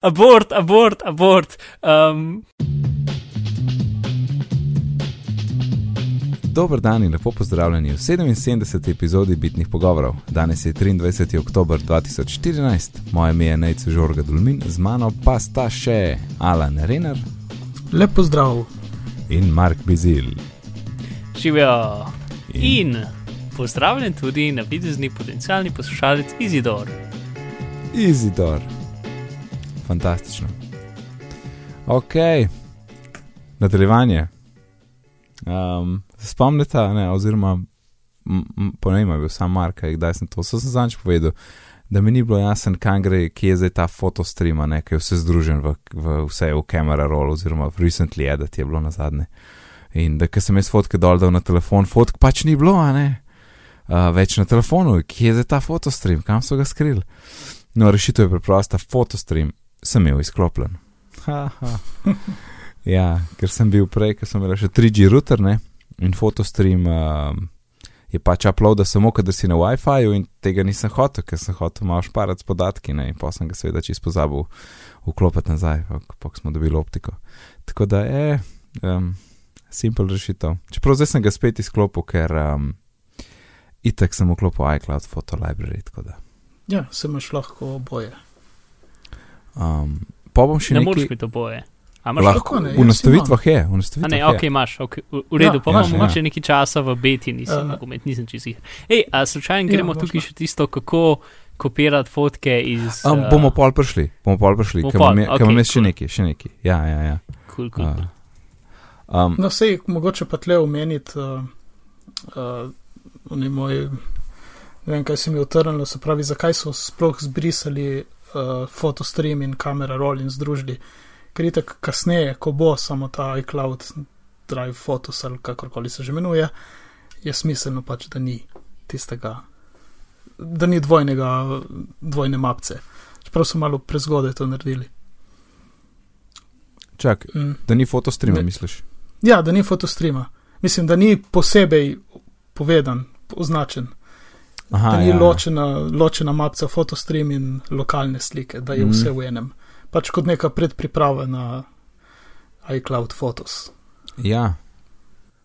abort, abort, abort. Um, Dober dan in lepo pozdravljeni v 77. epizodi Bitnih pogovorov. Danes je 23. oktober 2014, moje ime je Nejce Žorga Dulmin, z mano pa sta še Alan Renner Lep pozdrav. in Mark Bizil. živijo. In- In pozdravljen tudi na videzni potencialni poslušalec Izidor. Izidor. Fantastično. Ok, nadaljevanje. Um, spomnite, ne, oziroma po ne vem, je bil sam Mark, kdaj sem to, so sem zanč povedal, da mi ni bilo jasno, kam gre, kje je zdaj ta fotostream, ne, ki je vse združen v, v vse v kamera roll, oziroma v recently edit je bilo na zadnje. In da, ker sem jaz fotke dol dal na telefon, fotk pač ni bilo, a ne. Uh, več na telefonu, kje je ta fotostream, kam so ga skrili. No, rešitev je preprosta, fotostream sem imel izklopljen. Ha, ha. ja, ker sem bil prej, ker sem imel še 3G router, ne, in fotostream um, je pač uploada samo, kadar si na WiFi-ju in tega nisem hotel, ker sem hotel malo šparati podatki, ne, in pa sem ga seveda čisto pozabil vklopiti nazaj, pa smo dobili optiko. Tako da je, um, simpel rešitev. Čeprav zdaj sem ga spet izklopil, ker um, itek sem vklopil iCloud Photo Library, tako da. Ja, se imaš lahko oboje. Um, pa bom še Ne nekaj. moreš biti oboje. A imaš Lahko, Kako ne, v nastavitvah je, v nastavitvah ne, je. ok, imaš, okay, v, v redu, Ja, pa ja, imam ja. mogoče nekaj časa v beti, nisem Ja. uh, nisem čisto jih. Hej, a slučajno Ja, gremo tukaj še tisto, kako kopirati fotke iz. Um, eh, bomo pol prišli, bomo pol prišli, ker imam, okej, imam jaz še cool. nekaj, še nekaj. Ja, ja, ja. Cool, cool. Uh, um, No, sej, mogoče pa tle omeniti, uh, uh, moj, ne vem, kaj se mi je utrnilo, se pravi, zakaj so sploh zbrisali uh, fotostream in kamera roll in združili. Ker je tako kasneje, ko bo samo ta iCloud Drive Photos ali kakorkoli se že imenuje, je smiselno pač, da ni tistega, da ni dvojnega, dvojne mapce. Čeprav so malo prezgodaj to naredili. čak, Mm. da ni fotostreama, Ne. misliš? Ja, da ni fotostreama. Mislim, da ni posebej povedan, označen. Aha, da ni ja, ločena, ločena mapca fotostream in lokalne slike, da je Mhm. vse v enem. Pač kot neka predpriprava na iCloud Photos. Ja,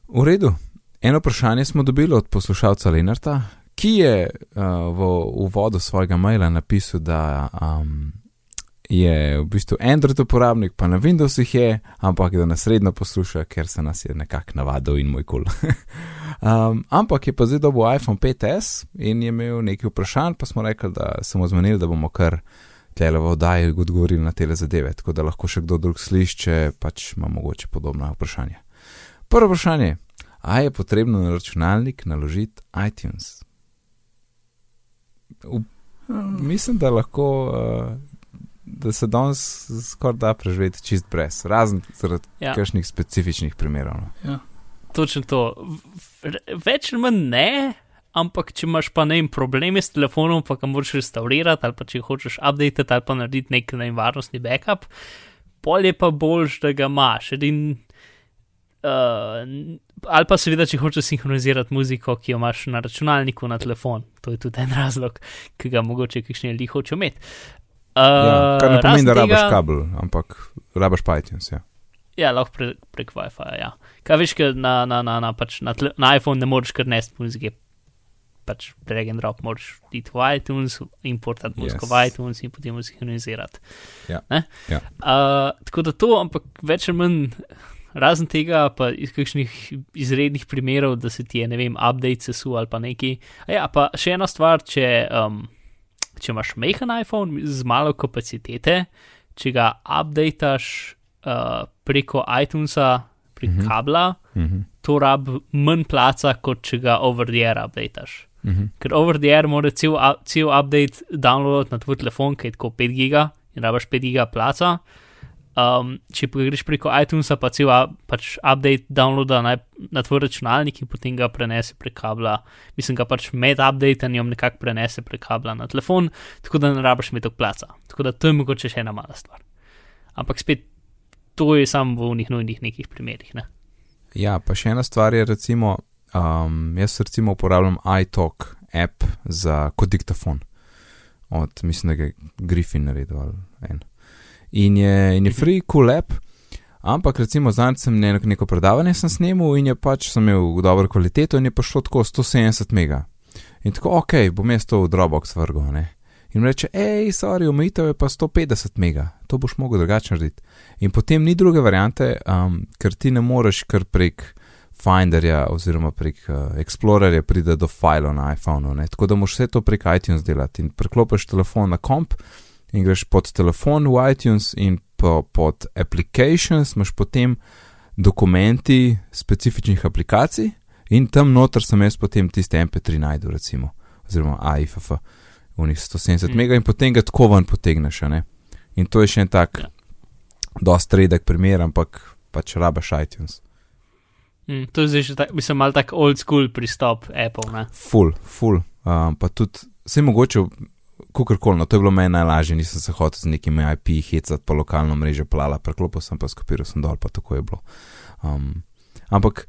v redu. Eno vprašanje smo dobili od poslušalca Lenarta, ki je uh, v uvodu svojega maila napisal, da um, je v bistvu Android uporabnik, pa na Windowsih je, ampak da nas redno posluša, ker se nas je nekako navadil in moj kul. Cool. um, ampak je pa zdaj dobil iPhone 5S in je imel nekaj vprašanj, pa smo rekli, da smo zmenili, da bomo kar tlele v oddaji odgovorili na te zadeve, tako da lahko še kdo drug slišče, pač ima mogoče podobna vprašanja. Prvo vprašanje. A je potrebno na računalnik naložiti iTunes? V, mislim, da lahko, uh, da se danes skoraj da preživeti čist brez, razen zaradi Ja. kakšnih specifičnih primerov. No. ja. Točno to. Več ali manj ne, ampak če imaš pa ne vem probleme s telefonom, pa ga moraš restaurirati, ali pa če hočeš update ali pa narediti nek ne vem, varnostni backup, pol je pa boljš, da ga imaš. Edin, uh, ali pa seveda, če hočeš sinhronizirati muziko, ki jo imaš na računalniku, na telefon. To je tudi en razlog, ki ga mogoče kakšni ljudje hočejo imeti. Uh, Ja, kar ne pomeni, da rabiš tega- kabel, ampak rabiš pa iTunes. Ja. Ja, lahko pre, prek WiFi. Ja. Kaj veš, na, na, na, na, pač na, tle, na iPhone ne moreš kar nesti muzike. Pač drag and drop, moraš iti v iTunes, importati muziko Yes. v iTunes in potem sinhronizirati. Ja, Ne? ja. Uh, tako da to, ampak več ali manj, razen tega, pa iz kakšnih izrednih primerov, da se ti je, ne vem, update sesu ali pa neki. A Ja, pa še ena stvar, če, um, če imaš majhen iPhone z malo kapacitete, če ga updateš uh, preko iTunesa, prek Mhm. mhm. kabla, Mhm. to rab manj placa, kot če ga over the air updateš. Mhm. Ker over the air mora cel, cel update downloadati na tvoj telefon, ki je tako 5 giga in rabaš 5 giga placa. Um, če pa greš preko iTunesa, pa cel pač update downloada na, na tvoj računalnik in potem ga prenese prek kabla. Mislim, ga pač med updateanjem nekako prenese prek kabla na telefon, tako da ne rabaš imeti toliko placa. Tako da to je mogoče še ena mala stvar. Ampak spet, to je samo v unih nujnih nekih primerih. Ne? Ja, pa še ena stvar je, recimo, um, jaz recimo uporabljam iTalk app za kot diktafon. Od, mislim, da je Griffin naredil ali en. In je, in je free, cool app. Ampak recimo zdaj sem ne, neko predavanje sem snemal in je pač sem imel dobro kvaliteto in je prišlo tako 170 mega. In tako, ok, bom jaz to v Dropbox vrgel, ne. In reče, hej, sorry, omejitev je pa 150 mega, to boš mogel drugače narediti. In potem ni druge variante, um, ker ti ne moreš kar prek Finderja oziroma prek uh, Explorerja pride do file na iPhonu, ne. Tako da moš vse to prek iTunes delati in preklopiš telefon na komp in greš pod telefon v iTunes in po, pod applications imaš potem dokumenti specifičnih aplikacij in tam noter sem jaz potem tiste MP3 najdu, recimo, oziroma AIFF, v njih 170 Mm. mega in potem ga tako ven potegneš, ne. In to je še en tak, Ja. dost redek primer, ampak pač rabaš iTunes. Mm, to je zdaj že, tak, mislim, mal tak old school pristop Apple, ne. Full, full, um, pa tudi, vse mogoče, kakorkoli, no to je bilo meni najlažje, nisem se hotel z nekimi IP hecati po lokalno mrežo plala, preklopil sem pa skopiral sem dol, pa tako je bilo. Um, ampak,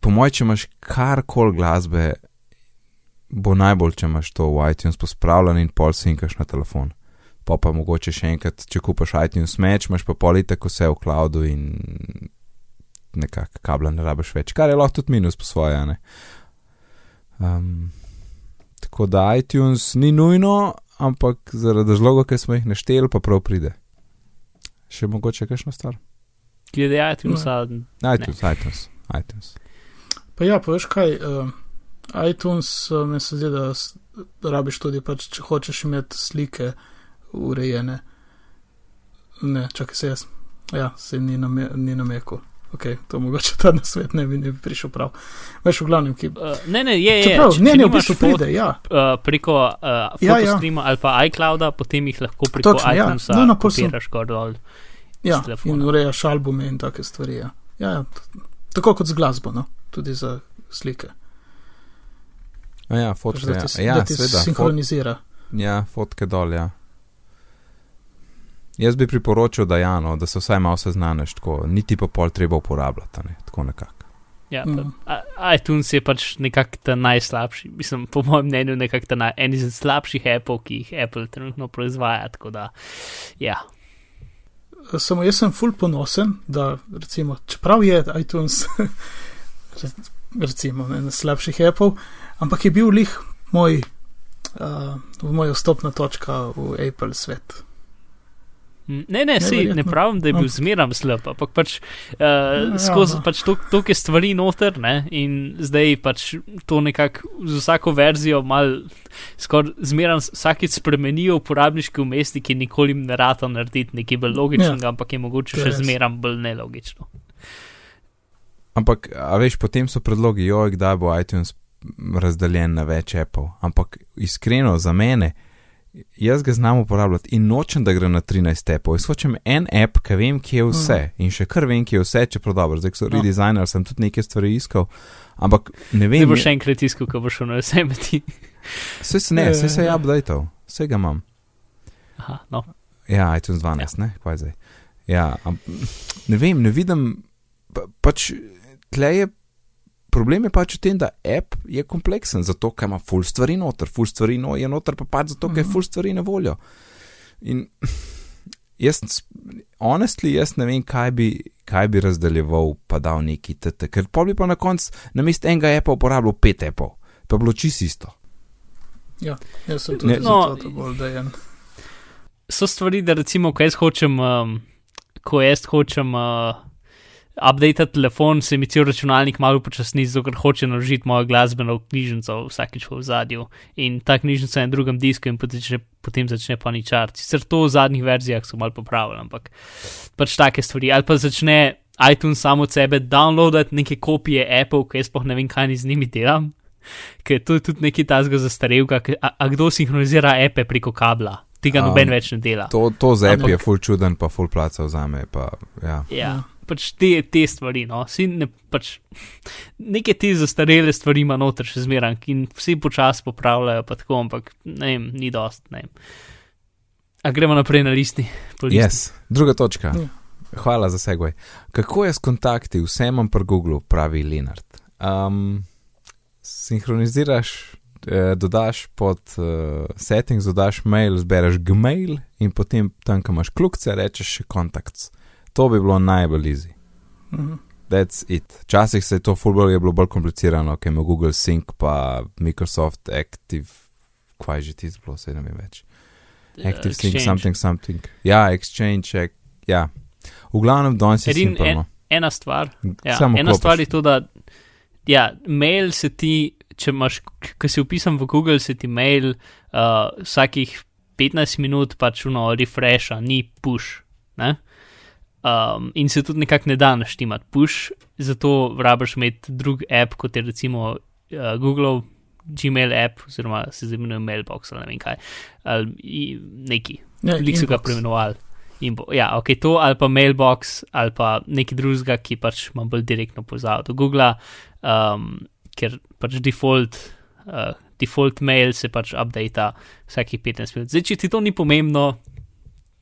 po mojem, če imaš karkoli glasbe, bo najbolj, če imaš to v iTunes pospravljen in pol sinkaš na telefon. Pa pa mogoče še enkrat, če kupaš iTunes meč, imaš pa politek vse v cloudu in nekako kabla ne rabiš več, kar je lahko tudi minus po svoje, ne. Um, tako da iTunes ni nujno, ampak zaradi razlogov, ki smo jih našteli, pa prav pride. Še mogoče kakšno stvar? Glede iTunesa, iTunes, iTunes, iTunes. Pa ja, pa veš kaj, uh, iTunes uh, mi se zdi, da da rabiš tudi, pač, če hočeš imeti slike urejene. Ne, čakaj se jaz. Ja, se ni, name, ni namekel. Ok, to mogoče ta na svet ne bi, ne bi prišel prav. Veš, v glavnem, ki. uh, ne, ne, je, je. Čeprav, če- ne, če ne, v bistvu fot- pride, ja. uh, preko uh, Ja, ja. fotostreama ali pa iClouda, potem jih lahko preko Točno, ja. iTunesa No, no, pol sem- kopiraš gor dol. Ja, in urejaš albume in take stvari. Ja. Ja, ja, tako kot z glasbo, no? tudi za slike. A ja, fotke, da ja, ti, ja da ti seveda, fot, sinhronizira. ja, fotke dol, ja. Jaz bi priporočil, da, ja, no, da se vsaj malo seznaniš, tako, niti pa pol treba uporabljati, a ne, tako nekako. Ja, Mm. pa, a- iTunes je pač nekako ta najslabši, mislim, po mojem mnenju, nekako ta naj, en izmed slabših Apple, ki jih Apple trenutno proizvaja. Tako da, ja, Samo jaz sem full ponosen, da recimo, čeprav je iTunes recimo ena slabših Apple, ampak je bil lih moj, uh, moja vstopna točka v Apple svet. Ne, ne, si, ne pravim, da je bil Ampak- zmeram slab, ampak pač uh, skozi no. pač toliko je stvari noter ne, in zdaj pač to nekako z vsako verzijo mal skoraj zmeram vsakič spremenijo uporabniški umestnik in nikoli jim ne rata narediti nekaj bolj logičnega, ja. ampak je mogoče To še res. zmeram bolj nelogično. Ampak, a veš, potem so predlogi, joj, kdaj bo iTunes razdeljen na več Apple. Ampak iskreno, za mene, jaz ga znam uporabljati in nočem, da gre na 13 Apple. Jaz hočem en app, ki vem, kje je vse in še kar vem, kje je vse, čeprav dobro. Zdaj, ko so No. redesigner, sem tudi nekaj stvari iskal. Ampak ne Ne vem, boš še enkrat iskal, ko boš šel na SMS. vse se ne, vse se je Ja. updateal, vse ga imam. Aha, no. Ja, iTunes 12, ja. ne, kaj zdaj. Ja, am, ne vem, ne vidim, pa, pač tle je. Problem je pač v tem, da app je kompleksen, zato ker ima full stvari noter, full stvari no, je noter, pa pač zato, ker je Mhm. full stvari na voljo. In jaz, honestly, jaz ne vem, kaj bi, kaj bi razdeljeval, pa dal neki TT, ker pa bi pa na koncu na mestu enega appa uporabljal pet appov, pa bilo čisto isto. Ja, jaz sem tudi Ne- no, zato bolj dejen. so stvari, da recimo, ko jaz hočem, um, ko jaz hočem uh, update telefon, se mi cel računalnik malo počasni, zato ker hoče naložiti mojo glasbeno knjižnico vsakič v zadju. In ta knjižnica je na drugem disku in potem začne, potem začne paničariti. Sicer to v zadnjih verzijah so malo popravili, ampak pač take stvari. Ali pa začne iTunes samo od sebe downloadati neke kopije Apple, ki jaz sploh ne vem, kaj ni z njimi delam. Ker to je tudi neki tasga zastarelka, ke- a, a kdo sinhronizira epe preko kabla? Tega Um, noben več ne dela. To, to z Ampak- je full čuden, pa full placa vzame. Pa, ja. Ja, pač te, te stvari, no, vsi ne, pač neke te zastarele stvari ima noter še zmeraj in vsi počasi popravljajo, pa tako, ampak ne vem, ni dost, ne vem. A gremo naprej na listi. listi. Yes. Druga točka. Ja. Hvala za segway. Kako je s kontakti, vse imam pri Google, pravi Lenart. Um, sinhroniziraš eh, dodaš pod uh, settings, dodaš mail, zbereš gmail in potem tam, ko imaš kljukce, rečeš še kontakts. To bi bilo najbolj easy. Mhm. That's it. Včasih se je to fulbol je bilo bolj komplicirano, ker ima Google Sync pa Microsoft Active, kaj že ti zblo, se ne vem več. Active Sync, Exchange. something, something. Ja, Exchange, ek, ja. V glavnem, danes je Edin, simpelno. Ena stvar, ja, Samo ena klopiš. stvar je to, da ja, mail se ti, če imaš, ko si upisan v Google, se ti mail uh, vsakih 15 minut pač uno refresha, ni push. Ne? Um, in se tudi nekako ne da naštimati push, zato rabiš imeti drug app, kot je recimo uh, Google Gmail app, oziroma se imenuje Mailbox ali ne vem kaj, ali neki. Ja, Lik so ga preimenovali. Ja, ok, to ali pa mailbox ali pa nekaj drugega, ki pač ima bolj direktno povezavo do Google, um, ker pač default, uh, default mail se pač updata vsakih 15 minut. Zdaj, če ti to ni pomembno,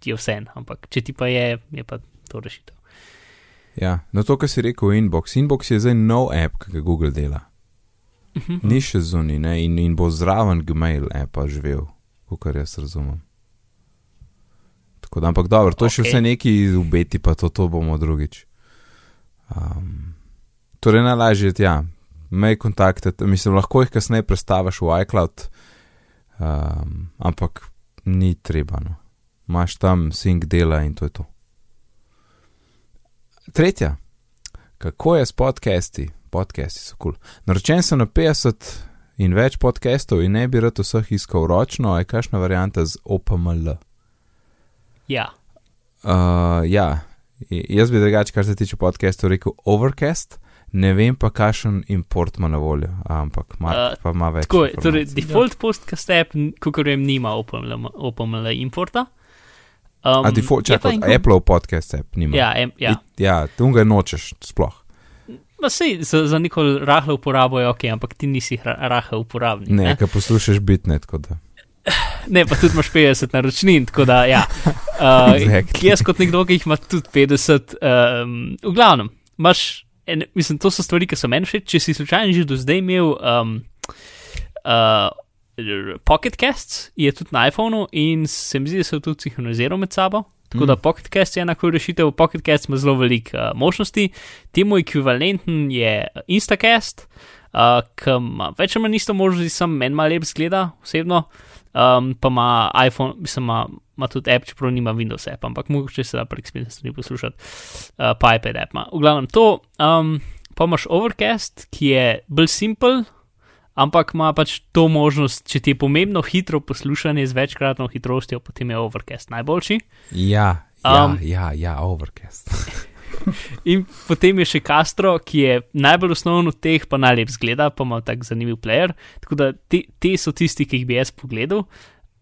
ti je vse, ampak če ti pa je, je pa to rešitev. Ja, no to, kar si rekel, Inbox. Inbox je zdaj nov app, ki ga Google dela. Mhm. Ni še zunaj, ne, in, in bo zraven Gmail appa živel, kot jaz razumem. Tako da, ampak dobro, to je še Ok. vse neki ubeti, pa to, to bomo drugič. Um, torej, najlažje je, ja, mej kontakte, mislim, lahko jih kasneje prestaviš v iCloud, um, ampak ni treba, no. Imaš tam sync dela in to je to. Tretja, kako je s podcasti? Podcasti so kul. Cool. Naročen sem na 50 in več podcastov in ne bi rad vseh iskal ročno, a je kakšna varianta z OPML. Ja, Uh, ja, jaz bi drugače, kar se tiče podcastov, rekel Overcast, ne vem pa, kakšen import ima na voljo, ampak Uh, pa ima več. tako je. Torej, default podcast app, kot vem, nima OpenML, OpenML importa. Um, A default, je pa čakaj, Apple podcast app nima. Ja, em, ja. It, ja tunga nočeš sploh. Ma sej, za, za neko rahlo uporabo je ok, ampak ti nisi ra- rahel uporabnik. Ne, Ne, ker poslušaš bitne, tako da. ne pa tudi imaš 50 naročnin, tako da ja. Uh, Exactly. Jaz kot nekdo, ki jih ima tudi 50, um, v glavnem, imaš, en, mislim, to so stvari, ki so meni všeč. Če si slučajno že do zdaj imel um, uh, Pocket Casts, je tudi na iPhonu in se mi zdi, da se je tudi sinhroniziral med sabo. Tako da Mm. Pocket Cast je enako rešitev, Pocket Cast ima zelo veliko uh, možnosti, temu ekvivalenten je Instacast, uh, ki ima več ali manj isto možnosti, sam meni malo lep zgleda, osebno, um, pa ima iPhone, mislim, ima, ima tudi app, čeprav nima Windows app, ampak mogoče se da prek spletne strani poslušati, uh, pa iPad app ima. V glavnem to, um, pa imaš Overcast, ki je bolj simpel. Ampak ima pač to možnost, če ti je pomembno hitro poslušanje z večkratno hitrostjo, potem je Overcast najboljši. Ja, ja, Um, ja, ja, Overcast. In potem je še Castro, ki je najbolj osnoven od teh, pa najlep zgleda, pa ima tak zanimiv player. Tako da te, te so tisti, ki jih bi jaz pogledal.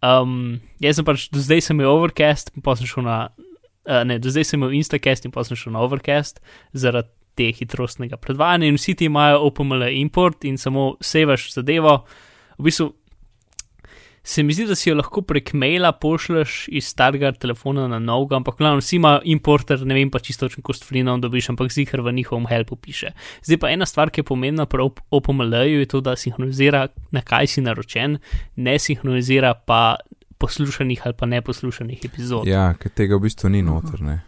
Um, jaz sem pač do zdaj sem imel Overcast, pa sem šel na. Uh, ne, do zdaj sem imel Instacast in pa sem šel na Overcast zaradi te hitrostnega predvajanja in vsi ti imajo OpenML import in samo sevaš zadevo. V bistvu se mi zdi, da si jo lahko prek maila pošleš iz starega telefona na novega, ampak glavno vsi imajo importer, ne vem pa čisto točno, ko s Flinom dobiš, ampak zihar v njihovem helpu piše. Zdaj pa ena stvar, ki je pomembna pri op- OpenML-ju, je to, da sinhronizira, na kaj si naročen, ne sinhronizira pa poslušanih ali pa neposlušanih epizod. Ja, ker tega v bistvu ni noter, ne.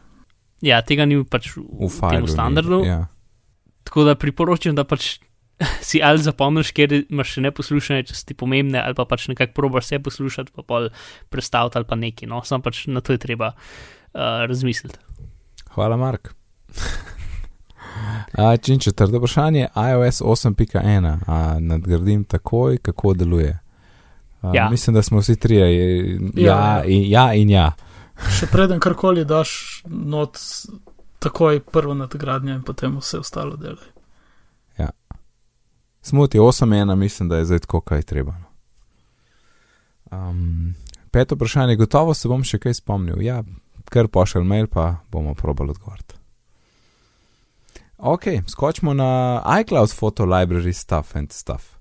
Ja, tega ni pač v, V tem ni, standardu. Ja. Tako da priporočam, da pač si ali zapomniš, kjer imaš še neposlušanje, če so ti pomembne, ali pa pač nekako probaš vse poslušati, pa pol predstaviti ali pa neki. No, sam pač na to je treba uh, razmisliti. Hvala, Mark. A, in četrto vprašanje, iOS 8.1, a nadgradim takoj, kako deluje. A, Ja. Mislim, da smo vsi trije, je- ja, Ja. in, ja in ja. Še preden karkoli daš not, takoj prvo nadgradnjo in potem vse ostalo delaj. Smuti 8.1, mislim, da je zdaj tako, kaj je treba. Um, peto vprašanje, gotovo se bom še kaj spomnil. Ja, kar pošelj mail, pa bomo probali odgovoriti. Ok, skočimo na iCloud Photo Library stuff and stuff.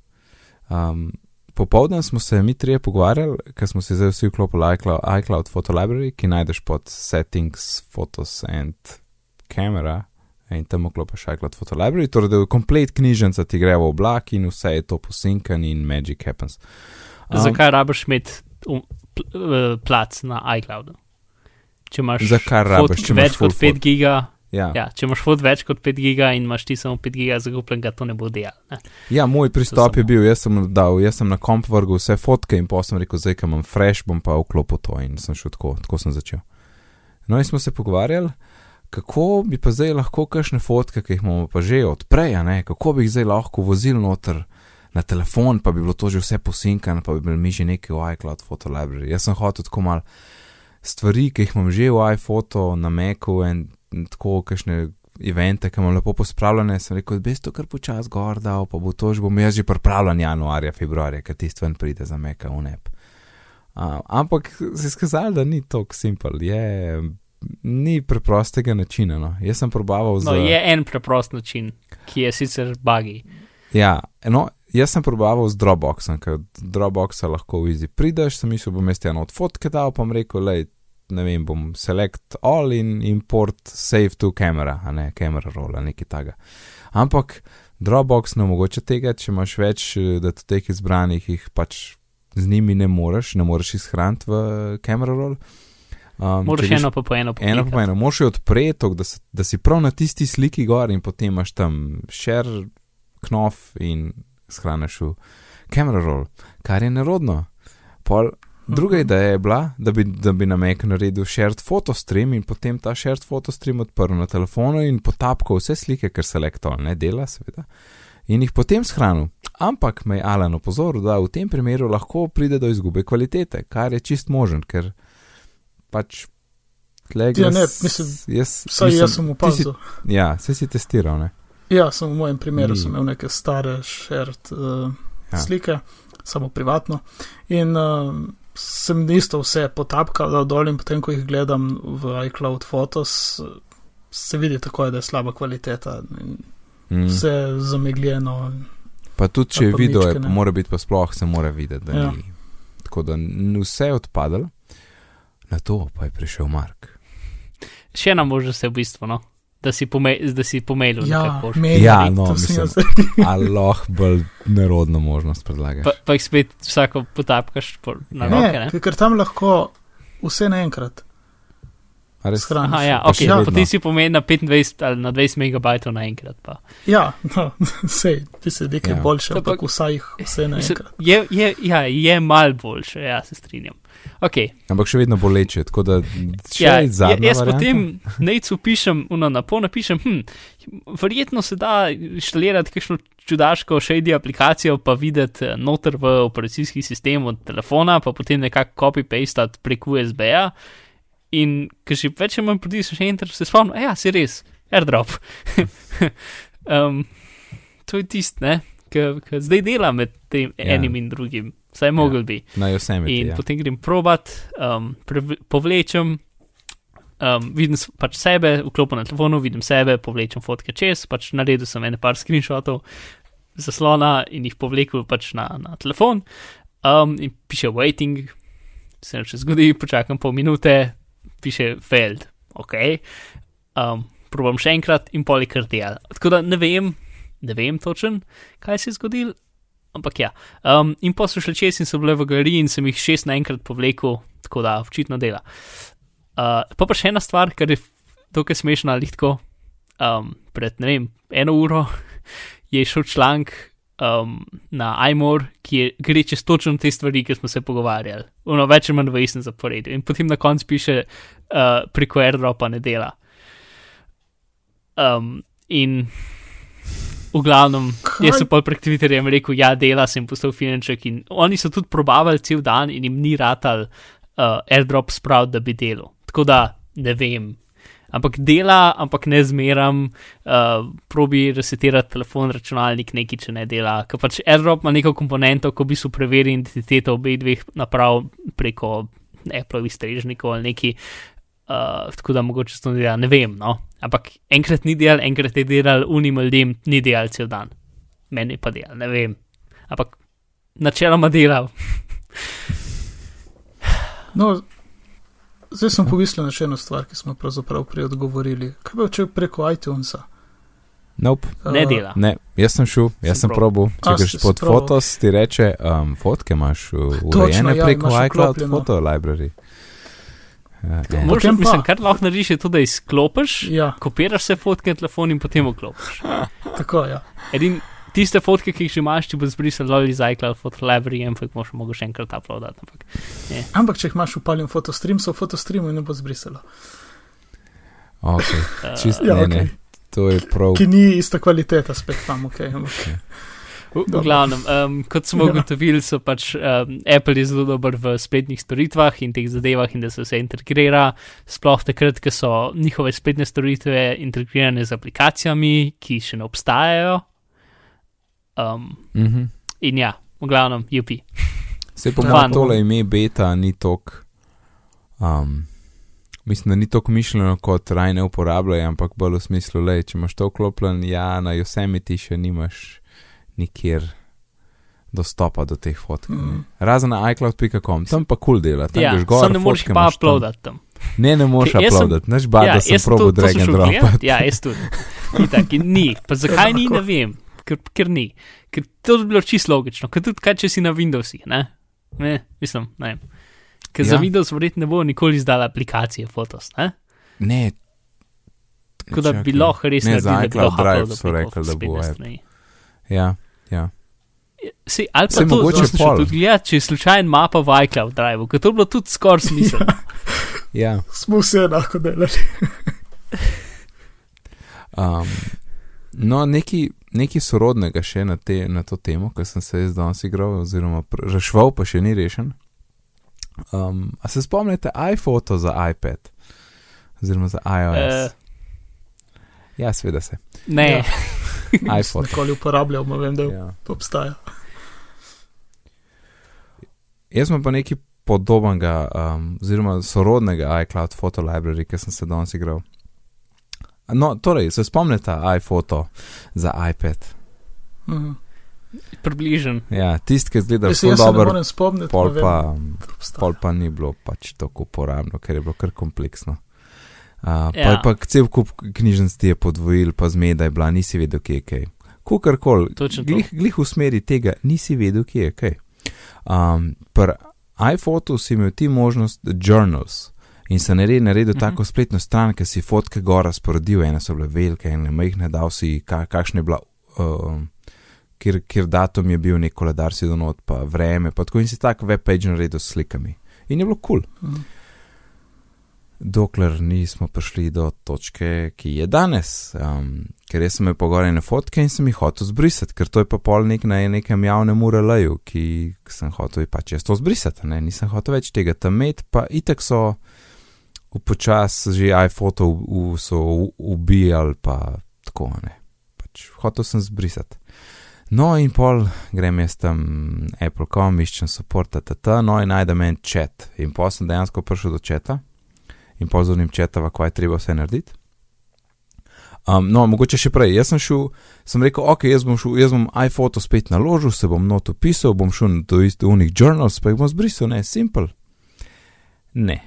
Um, Popovdan smo se mi trije pogovarjali, ker smo se zdaj vsi vklopili iCloud, iCloud Photo Library, ki najdeš pod Settings, Photos and Camera In tam vklopiš iCloud Photo Library, torej da je komplet knjižnica ti gre v oblak in vse je to posinkan in magic happens. Um, Zakaj rabiš imeti um, pl, uh, plac na iCloudu? Če imaš Zakaj rabiš, če več imaš full kot 5 giga, Ja. ja, če imaš fot več kot 5 giga in imaš ti samo 5 giga zagupljenega, to ne bo delal. Ne? Ja, moj pristop je samo- bil, jaz sem dal, jaz sem na komp vrgel vse fotke in potem sem rekel, zdaj, ko imam fresh, bom pa vklopil to in sem šel tako, tako sem začel. No in smo se pogovarjali, kako bi pa zdaj lahko kakšne fotke, ki jih imamo pa že odprej, ne, kako bi jih zdaj lahko vozil noter na telefon, pa bi bilo to že vse posinkano, pa bi imeli mi že nekaj v iCloud Photo Library. Jaz sem hotel tako mal stvari, ki jih imam že v iPhoto, na Macu in tako kakšne evente, ki imam lepo pospravljene, sem rekel, da bi to kar počas gor dal, pa bo to že bom jaz že pripravljen januarja, februarja, ker tisti ven pride za Maca v nep. Uh, ampak se je skazalo, da ni tako simpel, je, ni preprostega načina. No. Jaz sem probaval za. No, je en preprost način, ki je sicer bagi. Ja, no, jaz sem probaval z Dropboxom, ker Dropboxa lahko v izi prideš, sem mislil, bom jaz eno od fotke dal, pa bom rekel, lej, ne vem, bom select all in import save to camera, a ne camera roll, ali nekaj takega. Ampak Dropbox ne omogoča tega, če imaš več eh, datotek izbranih, jih pač z njimi ne moreš, ne moreš jih shraniti v camera roll. Um, Moraš če greš eno pa po eno Eno po eno, moraš jo odpreti, da, da si prav na tisti sliki gor in potem imaš tam share knof in shraniš v camera roll, kar je nerodno. Pol, druga Mhm. ideja je bila, da bi, da bi na Mac naredil shared fotostream in potem ta shared fotostream odprl na telefonu in potapkal vse slike, ker se lektor ne dela, seveda, in jih potem shranil. Ampak me je Alan opozoril, da v tem primeru lahko pride do izgube kvalitete, kar je čist možen, ker pač. tle Ja, ne, mislim, jaz, Saj mislim, jaz sem opazil. Si, ja, vse si testiral, ne? Ja, sem v mojem primeru Ni. sem imel neke stare shared uh, ja. slike, samo privatno. In uh, sem isto vse potapkal dol in potem, ko jih gledam v iCloud Photos, se vidi tako, da je slaba kvaliteta. in Mm. Vse zamegljeno. Pa tudi, če je video, je, mora biti pa sploh, se mora videti, da Ja. ni. Tako da vse je odpadalo, na to pa je prišel Mark. Še ena možnost je v bistvu, no? Da si, pome, da si pomailil Ja, nekaj pošt. meni, Ja, no, mislim. jaz- Ali lahko bolj nerodno možnost predlagaš? Pa, pa jih spet vsako potapkaš po, na Ne, roke. Ne? ker- ker tam lahko vse naenkrat shraniš. Aha, ja, Pa ok, še ja, potem si pomeni na 25 ali na 20 megabajtov naenkrat. Pa. Ja, no, sej, ti se nekaj Ja. ja. boljše, pa- ampak vsaj jih vse naenkrat. Je, je, ja, je mal boljše, ja, se strinjam. Okay. Ampak še vedno boleče, tako da še Ja, zadnja jaz varianta? potem necu pišem, uno, na pol napišem, hm, verjetno se da inštalirati kakšno čudaško shady aplikacijo, pa videti eh, noter v operacijski sistem od telefona, pa potem nekako copy-paste prek USB-ja. In ker že več ali manj pritisneš enter, se spomnim, ja, si res, airdrop. um, to je tist, ne, ki zdaj dela med tem Ja. enim in drugim, saj mogel bi. Na Yosemite. In Ja. potem grem probat, um, povlečem, um, vidim pač sebe, vklopim na telefonu, vidim sebe, povlečem fotke čez, pač naredil sem ene par screenshotov zaslona in jih povlekel pač na, na telefon. Um, in piše waiting, se še zgodi, počakam pol minute, piše failed, ok. Um, probam še enkrat in pol je kar del. Tako da ne vem, ne vem točen, kaj se je zgodilo. Ampak ja, um, in pa so šli čez in so bile v galeriji in sem jih šest naenkrat povlekel, tako da očitno dela. Uh, pa pa še ena stvar, kar je dokaj smešna, ali tako. Um, pred ne vem, eno uro je šel članek um, na iMore, ki je gre čez točno te stvari, ki smo se pogovarjali. Uno več ali manj v istem zaporedju. In potem na koncu piše, uh, preko AirDropa ne dela. Um, in v glavnem, Kaj? jaz sem pa prek Twitterja rekel, ja, dela sem postal finanček in oni so tudi probavali cel dan in jim ni ratal uh, airdrop spraviti, da bi delal. Tako da ne vem. Ampak dela, ampak ne zmeram, uh, probi resetirati telefon, računalnik, nekaj, če ne dela. Ker pač airdrop ima neko komponento, ko bi so preverili identiteto obeh dveh naprav preko Apple'ovih strežnikov ali neki. Uh, tako da mogoče to ne dela, ne vem. No? Ampak enkrat ni delal, enkrat je delal unim ljudem, ni delal cel dan. Meni pa delal, ne vem. Ampak načeloma delal. No, zdaj sem pomislil na še eno stvar, ki smo pravzaprav prej odgovorili. Kaj pa če preko iTunesa? Nope. Ne Uh, dela. Ne, jaz sem šel, jaz Sem sem probal. Če A, greš pod fotos, ti reče, um, fotke imaš uh, Točno, urejene ja, preko iCloud. Photo Library. Uh, eh. Možeš, mislim, kar lahko narediš, je to, da izklopiš, Ja, kopiraš vse fotke na telefon in potem vklopiš. tako ja. Edin, tiste fotke, ki jih že imaš, ti bo zbrisal ali iz iCloud Photo Library, ampak moš mogo še enkrat uploadati. Ampak, Ampak če jih imaš upaljen fotostream, so v fotostreamu in ne bo zbrisalo. okay. uh, Čist, Ja, ne, okej. ne, to je prav. Ki ni ista kvaliteta spet tam, ok. ampak- V, v glavnem, um, kot smo Ja. ugotovili, so pač um, Apple zelo dober v spletnih storitvah in teh zadevah, in da se vse integrira, sploh takrat, ko so njihove spletne storitve integrirane z aplikacijami, ki še ne obstajajo. Um, Mhm. in ja, v glavnem, UP. Se po mojem to- tole ime beta ni tok. Um, mislim, da ni tako mišljeno kot raj ne uporabljaj, ampak bolj v smislu, le, če imaš to vklopljen, ja, na Yosemite še nimaš nikjer dostopa do teh fotk. Mm. Razen na iCloud.com, tam pa kul cool dela, tam Ja, greš gor, samo ne moreš pa tam. uploadati tam. Ne, ne moreš uploadati, naš bad, ja, da sem to drag and drop. Ja, jaz tudi. Itak, in ni. Pa zakaj ni, ne vem. Ker, ker ni. Ker to bi bilo čisto logično. Ker tudi kaj, če si na Windowsih, ne? ne mislim, ne vem. Ker ja. za. Windows verjetno ne bo nikoli izdala aplikacije Photos, ne? Ne. Tako da bi lahko res Ne, za naredili, da bi iCloud lahko Drive uploadal so preko rekli, da bo spletne app. strani. Ja, ja. Si, ali pa Saj to, mogoče tudi gledati, če je slučajno mapa v iCloud Drive, ker to bi bilo tudi skoraj smiselno. ja. Smo vse enako delali. Um, no, nekaj, nekaj sorodnega še na, te, na to temo, ki sem se jaz danes igral, oziroma rešval, pa še ni rešen. Um, a se spomnite iPhoto za iPad, oziroma za iOS? Eh, ja, sveda se. ne, Ja. iPhone. Nikoli uporabljal, ma vem, da Ja. obstaja. Jaz imam pa nekaj podobnega, um, oziroma sorodnega iCloud Photo Library, ki sem se danes igral. No, torej, se spomnite iPhoto za iPad? Mhm. približen. Ja, tisti, ki zgleda zelo se ne morem spomniti, pol vem, pa. pol pa ni bilo pač tako uporabno, ker je bilo kar kompleksno. Uh, pa Ja. je pa cel kup knjižnic ti je podvojil, pa zmeda je bila, nisi vedel, kje je kaj. Kukorkoli, Točno to. glih, glih v smeri tega, nisi vedel, kje je kaj. Um, Pri iPhotu si imel ti možnost journals in se naredil, naredil Mhm. tako spletno stran, ki si fotke gora sporodil, ene so bile velike, ene majhne, dal si, ka, kakšne je bila. Um, Kjer, kjer datum je bil, nek koledar si donot, pa vreme, pa tako in si tak web page naredil s slikami. In je bilo kul. Cool Mhm. Dokler nismo prišli do točke, ki je danes. Um, ker jaz sem imel pogorjene fotke in sem jih hotel zbrisati, ker to je pa pol nek na nekem javnem ureleju, ki sem hotel pač jaz to zbrisati, ne? nisem hotel več tega tam imeti, pa itek so upočas že iPhoto v- v- so ubijali, pa tako ne. Pač hotel sem zbrisati. No, in pol grem jaz tam Apple.com, iščem support, tata, no in najdem en chat. In pol sem dejansko prišel do chata in pol z unim četava, kaj je treba vse narediti. Um, no, mogoče še prej. Jaz sem šel, sem rekel, ok, jaz bom šel, jaz bom iPhoto spet naložil, se bom not opisal, bom šel do istih journals, pa jih bom zbrisal, ne, simple. Ne.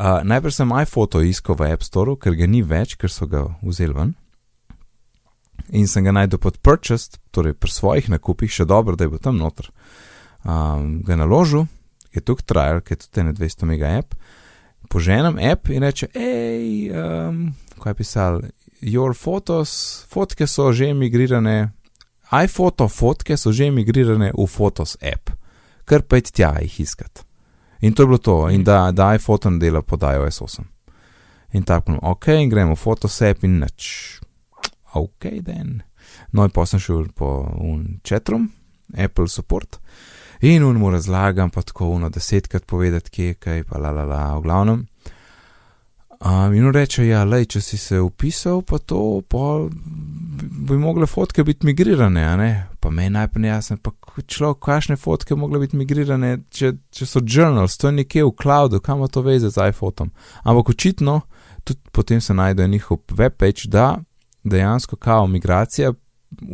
Uh, najprej sem iPhoto iskal v App Store, ker ga ni več, ker so ga vzeli ven. In sem ga najdel pod purchased, torej pri svojih nakupih, še dobro, da je bil tam noter. Um, ga naložil, je tukaj trial, ki je tudi ne 200 mega app. Poženem app in reče, hej, um, kaj je pisal, your photos, fotke so že migrirane, iPhoto fotke so že migrirane v Photos app, kar pa je tja jih iskat. In to je bilo to, in da, da iPhoto ne dela pod iOS 8. In tako, ok, in gremo v Photos app in nič. Ok, den. No, in pa sem šel po un chatroom, Apple support. In un mu razlagam, pa tako uno desetkrat povedati, kje je kaj, pa la la la, v glavnem. Um, in on reče, ja, lej, če si se upisal, pa to, pa bi mogle fotke biti migrirane, ne? Pa meni najprej jasno, pa človek, kakšne fotke mogle biti migrirane, če, če so journals, to je nekje v cloudu, kam to veze z iPhotom. Ampak očitno, tudi potem se najde njihov webpage, da dejansko kao migracija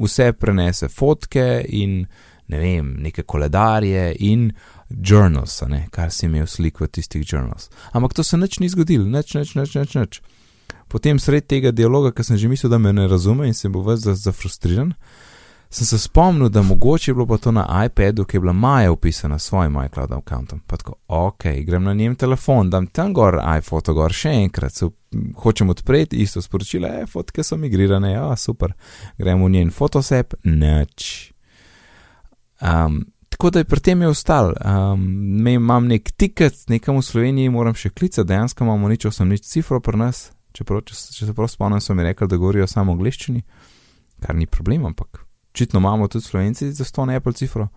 vse prenese fotke in ne vem, neke koledarje in journals, ne, kar si imel slik v tistih journals. Ampak to se nič ni zgodilo, nič, nič, nič, nič, nič. potem sred tega dialoga, ker sem že mislil, da me ne razume in sem bil vse zafrustriran, sem se spomnil, da mogoče je bilo pa to na iPadu, ki je bila Maja upisana s svojim iCloud računom. Pa tako, ok, grem na njem telefon, dam tam gor iPhoto gor še enkrat, se hočem odpreti, isto sporočilo, e, fotke so migrirane, ja, super, grem v njen fotosep, nič. Um, tako da je pri tem je ostal. Um, imam nek tiket, nekam v Sloveniji moram še klicati, dejansko imamo nič, sem nič cifro pri nas. Čeprav, če, če se prav spomnim, so mi rekli, da govorijo samo angliščini, kar ni problem, ampak očitno imamo tudi slovenci za to ne Apple cifro.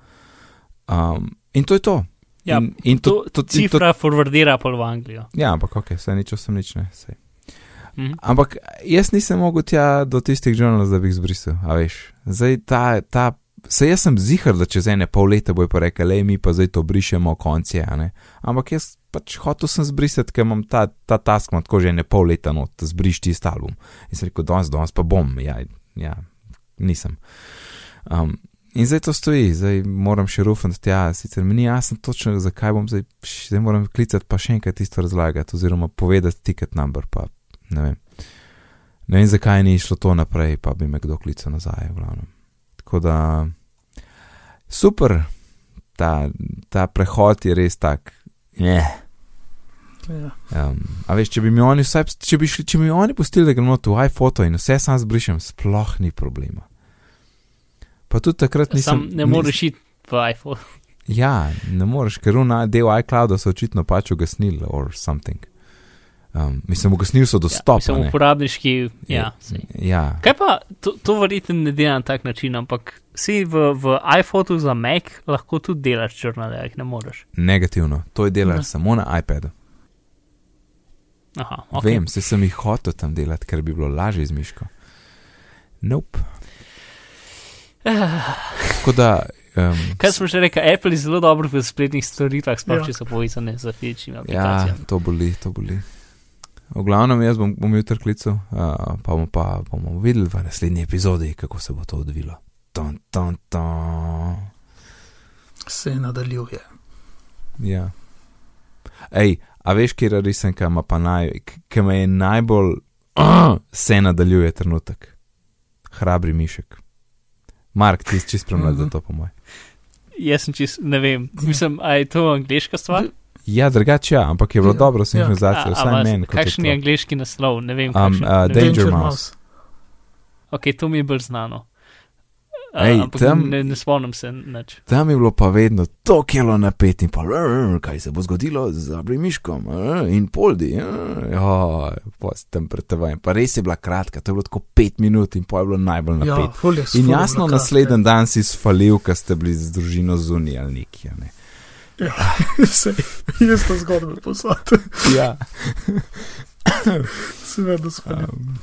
Um, in to je to. Ja, in, in to, to, to cifra to, forwardira pol v Anglijo. Ja, ampak ok, saj nič, sem nič ne. Mhm. Ampak jaz nisem mogel tja do tistih žurnalov, da bi jih zbrisal, a veš. Zdaj ta, ta Se jaz sem zihar, da čez ene pol leta bojo pa rekli, le mi pa zdaj to brišemo, konci je. Ampak jaz pač hotel sem zbrisati, ker imam ta, ta task, imam tako že ene pol leta, no, da zbriš ti album. In sem rekel, danes, danes pa bom, ja, ja nisem. Um, in zdaj to stoji, zdaj moram še rufati tja, sicer mi ni jasno točno, zakaj bom zdaj, zdaj moram klicati pa še enkrat isto razlagati, oziroma povedati ticket number, pa ne vem. Ne vem, zakaj ni šlo to naprej, pa bi me kdo klical nazaj, v glavnem. Tako da super, ta, ta prehod je res tak. Yeah. Ja. Um, a veš, če bi mi oni, vsaj, če bi šli, če bi mi oni pustili, da gremo tu iPhoto in vse sam zbrišem, sploh ni problema. Pa tudi takrat nisem. Sam ne moreš iti v iPhone. Ja, ne moreš, ker una del iClouda so očitno pač ugasnili or something. Um, mislim, ugasnili so dostop. Ja, uporabniški. Ja, ja. Kaj pa to, to verjetno ne dela na tak način, ampak si v, v iPhotu za Mac lahko tudi delaš črnale, jih ne moreš. Negativno, to je delaš samo na iPadu. Aha, okay. Vem, se sem jih hotel tam delati, ker bi bilo lažje z miško. Nope. Tako da. Um, Kaj smo že rekli, Apple je zelo dobro v spletnih storitvah, sploh ja. če so povezane z fizičnimi ja, aplikacijami. Ja, to boli, to boli. V glavnem, jaz bom, bom jutri klical, uh, pa bomo pa bomo videli v naslednji epizodi, kako se bo to odvilo. Ton, ton, ton. Se nadaljuje. Ja. Ej, a veš, kje je risanka, ima pa naj, ki me je najbolj, uh, se nadaljuje trenutek. Hrabri mišek. Mark, ti si čist premlad za to, po mojem. Jaz sem čist, ne vem, mislim, a je to angliška stvar? Ja, drugače, ja, ampak je bilo ja. dobro sinhronizacijo, ja. vsaj meni. Kakšen je angliški naslov? Ne vem. Um, uh, Danger, Danger Mouse. Ok, to mi je bolj znano. Uh, Ej, tam, ne, ne spomnim se nič. Tam je bilo pa vedno to kilo napet in pa, rr, kaj se bo zgodilo z abrimiškom rr, in poldi. Ja, tam pred teboj. Pa res je bila kratka, to je bilo tako pet minut in pa je bilo najbolj ja, napet. Ja, in jasno, naslednji dan si sfalil, ker ste bili z družino zunij ali nekje. Ne. Ja, se je isto zgodbo poslati. Ja. Seveda spomnim. Um,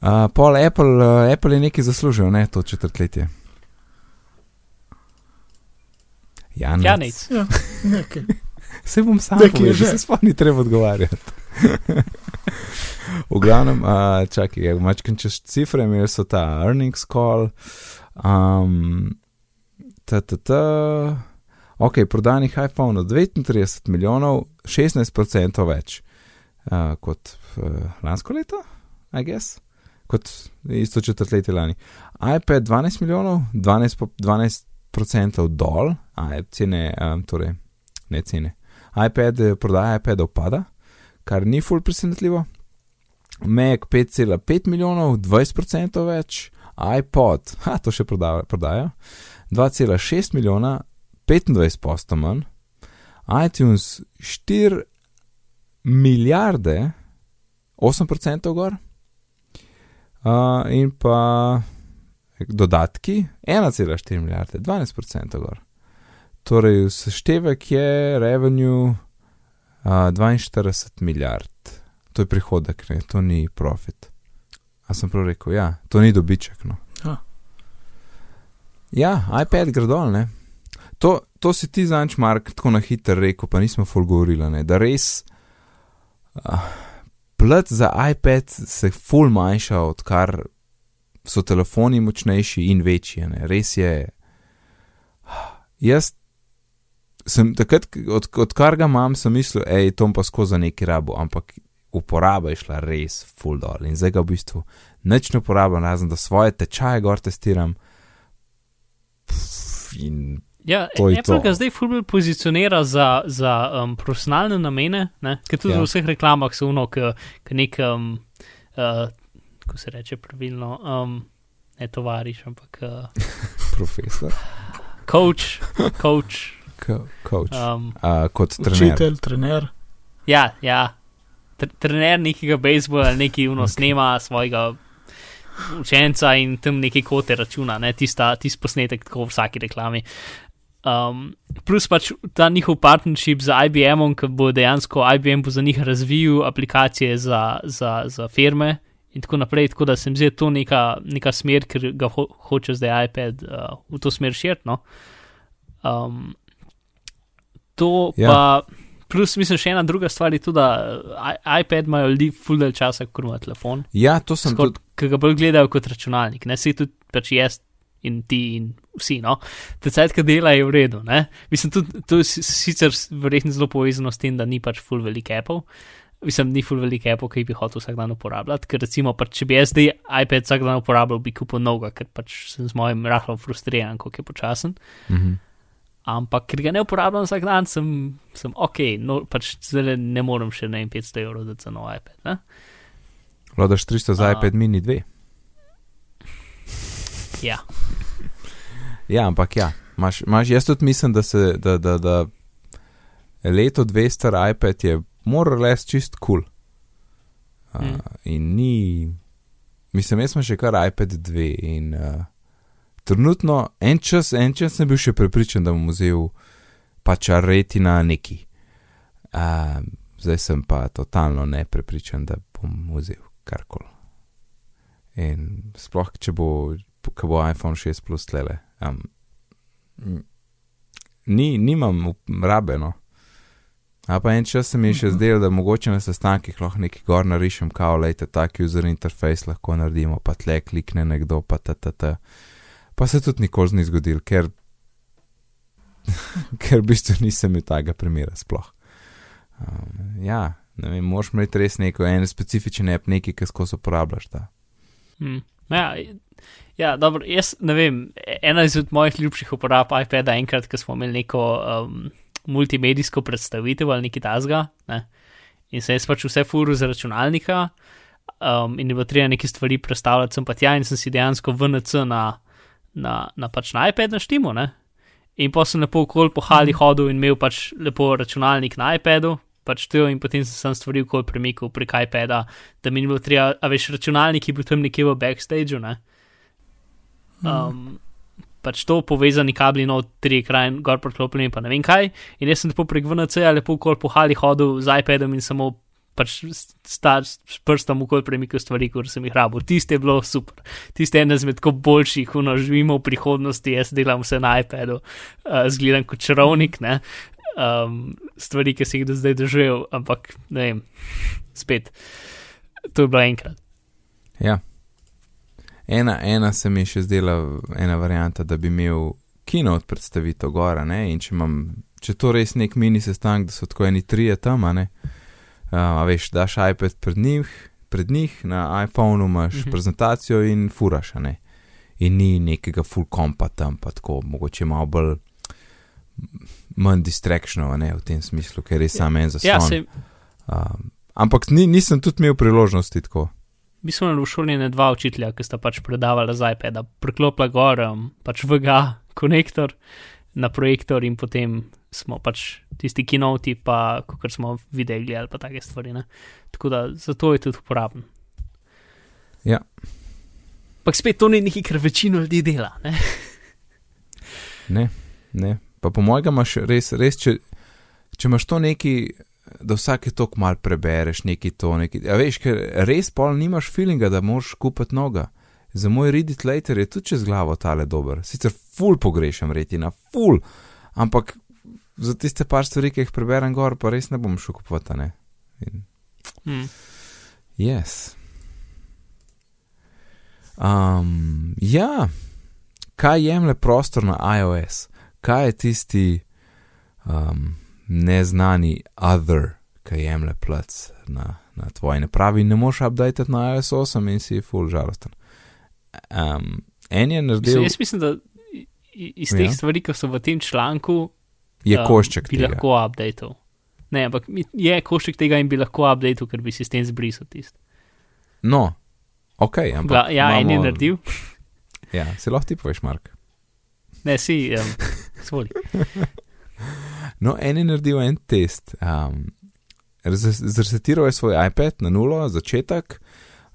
uh, pol Apple, uh, Apple je nekaj zaslužil, ne to četrtletje. Janec. Janec. Ja, nekaj. Se bom sam povedal, že se spomni, treba odgovarjati. v glavnem, uh, čakaj, mačkam čez cifre, imeli so ta earnings call. Um, ta, ta, ta. Ok, prodanih iPhone 39 milijonov, 16% več uh, kot uh, lansko leto, I guess, kot isto četrtletje lani. iPad 12 milijonov, 12%, 12 dol, a cene, um, torej ne cene. iPad, prodaja iPadov pada, kar ni full presenetljivo. Mac 5,5 milijonov, 20% več, iPod, ha, to še prodajajo, prodaja, 2,6 milijona, 25 posto manj, iTunes 4 milijarde, 8% gor, uh, in pa dodatki 1,4 milijarde, 12% gor. Torej, seštevek je revenue uh, 42 milijard, to je prihodek, ne? to ni profit. A sem prav rekel, ja, to ni dobiček. No. Ja, iPad gre dol, ne. To, to si ti zanč, Mark, tako na hiter rekel, pa nismo full govorili, da res uh, plet za iPad se full manjša, odkar so telefoni močnejši in večji. Ne? Res je. Jaz sem takrat, od, odkar ga imam, sem mislil, hej, to pa skozi neki rabo, ampak uporaba je šla res full dol in zdaj ga v bistvu nič ne uporabljam, razen da svoje tečaje gor testiram. Pff, In Ja, To Apple to. ga zdaj fulbro pozicionira za, za um, profesionalne namene, ne? ker tudi Ja. v vseh reklamah so uno, ki nek, um, uh, kako se reče pravilno, um, ne tovariš, ampak uh, profesor, coach, coach. ko- coach, Um, uh, kot trener. Učitelj, trener. ja, ja. Tr- Trener nekega bejzbola, neki uno Ok. snema svojega učenca in tam neki kote računa, ne, tista, tist posnetek tako v vsaki reklami. Um, plus pač ta njihov partnership z IBM-om, ki bo dejansko IBM bo za njih razvijal aplikacije za, za, za firme in tako naprej. Tako da se mi zdi to neka, neka smer, ker ga ho hoče zdaj iPad uh, v to smer širiti. No? Um, to Ja. ja. pa, plus mislim, še ena druga stvar je tudi, da uh, iPad imajo ljudi full del časa, kot ima telefon, Ja, to sem Skor, tudi. ki ga bolj gledajo kot računalnik. Ne, se tudi pač jaz in ti in vsi. No? Tecajt, ki dela, je v redu. Ne? Mislim, tudi, to je si- sicer verjetno zelo povezano s tem, da ni pač full velik Apple. Mislim, ni full velik Apple, ki bi hotel vsak dan uporabljati. Ker recimo, pač, če bi jaz zdaj iPad vsak dan uporabljal, bi kupil novega, ker pač sem z mojim rahlo frustriran, kako je počasen. Mhm. Ampak ker ga ne uporabljam vsak dan, sem, sem ok, no, pač zdaj ne morem še ne vem 500 evrov za nov iPad. Ne? Vladaš 300 za A. iPad mini 2. Ja, Ja, ampak ja, imaš, imaš, jaz tudi mislim, da, se, da, da, da leto 200 iPad je moral les čist kul. Cool. Uh, Mm. In ni, mislim, jaz sem še kar iPad 2 in uh, trenutno en čas, en čas sem bil še prepričan, da bom vzel pač retina neki. Uh, zdaj sem pa totalno neprepričan, da bom vzel karkoli. In sploh, če bo, ko bo iPhone 6 plus tlele. Um, ni, nimam up- rabe, no. A pa en čas se mi je še Mhm. zdelo, da mogoče na sestankih lahko neki gor narišem, kao, lejte, tak user interface lahko naredimo, pa tle klikne nekdo, pa ta, ta, ta. Pa se tudi nikoli ni zgodil, ker, ker v bistvu nisem imel takega primera sploh. Um, ja, ne vem, moraš imeti res neko, en specifičen app, neki, ki skozi uporabljaš. Da. Hmm. Ja, ja, dobro, jaz ne vem. Ena izmed mojih ljubših uporab iPada, enkrat, ko smo imeli neko um, multimedijsko predstavitev ali nekaj tasga, ne? in se jaz pač vse furu z računalnika, um, in je bilo treba neke stvari predstavljati sem pa tja, in sem si dejansko VNC na, na, na, pač na iPad naštimo. Ne? In pa sem lepo okoli po hali hodil in imel pač lepo računalnik na iPadu. Pač to, in potem sem sam stvari okoli premikal prek iPada, da mi ni bilo treba, a veš, računalnik je bil tam nekje v backstageu, ne? Um, pač to povezani kabli, no, tri ekrane, gor priklopljeni, pa ne vem kaj. In jaz sem lepo prek VNC-ja, lepo okoli po hali hodil z iPadom in samo pač star, s prstom okoli premikal stvari, kot sem jih rabil. Tiste je bilo super. Tiste je ena izmed tako boljših, uno živimo v prihodnosti, jaz delam vse na iPadu, uh, zgledam kot čarovnik, ne. Um, stvari, ki si jih do zdaj doživel, ampak ne vem, spet. To je bilo enkrat. Ja. Ena, ena se mi je še zdela, ena varianta, da bi imel kino od predstavitev gora, ne? in če imam, če to res nek mini sestanek, da so tako eni trije tam, a ne, uh, a veš, daš iPad pred njih, pred njih na iPhonu imaš Mhm. mhm. prezentacijo in furaš, a ne, in ni nekega full kompa tam, pa tako, mogoče malo bolj manj distractionov, a ne, v tem smislu, ker je samo en zaslon. Ja, se, um, ampak ni, nisem tudi imel priložnosti tako. Mi smo imeli v šoli ne dva učitelja, ki sta pač predavala z iPada, priklopila gor, um, pač VGA konektor na projektor in potem smo pač tisti kinoti, pa kot smo videli gledali, pa take stvari. Ne? Tako da zato je tudi uporaben. Ja. Ampak spet to ni nekaj, kar večino ljudi dela. Ne? Ne, ne. Pa po mojem imaš res, res če, če imaš to neki, da vsake tok mal prebereš, neki to, neki. A veš, ker res pol nimaš feelinga, da moraš kupiti noga. Za moj Reddit later je tudi čez glavo tale dober. Sicer full pogrešam retina, full, ampak za tiste par stvari, ki jih preberem gor, pa res ne bom šel kupovati, ne. In, Hmm. yes. Um, ja, kaj jemlje prostor na iOS? Kaj je tisti um, neznani other, ki jemlje plac na, na tvoje ne pravi, ne moš update na iOS 8 in si full žalosten. Um, en je Mislim, naredil, jaz mislim, da iz teh Ja. stvari, ki so v tem članku, je um, košček bi tega. lahko updateal. Ne, ampak je košček tega in bi lahko updateal, ker bi sistem zbrisal tisto. No, ok, ampak. Ja, en je imamo- naredil, Ja, si lahko ti poveš, Mark. Ne si, um, svoli. No, en je naredil en test. Um, Zresetiral je svoj iPad na nulo, začetek,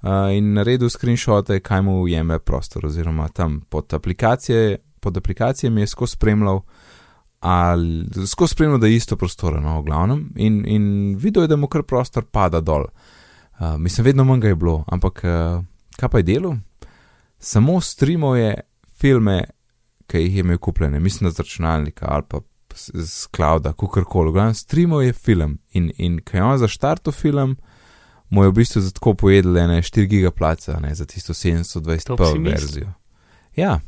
uh, in naredil screenshote, kaj mu jemlje prostor, oziroma tam pod, aplikacije, pod aplikacijami je skozi spremljal, ali skozi spremljal, da je isto prostora, no, v glavnem, in, in videl je, da mu kar prostor pada dol. Uh, mislim, vedno manj ga je bilo, ampak uh, kaj pa je delo? Samo streamal je filme, ki jih je imel kupljene, mislim, da z računalnika ali pa z clouda, kakorkoli. Glavno, streamal je film in, in ko je on zaštartil film, mu je v bistvu za tako pojedel ene 4 gigaplaca, ne za tisto 720p To bi si mislil. verzijo. Ja.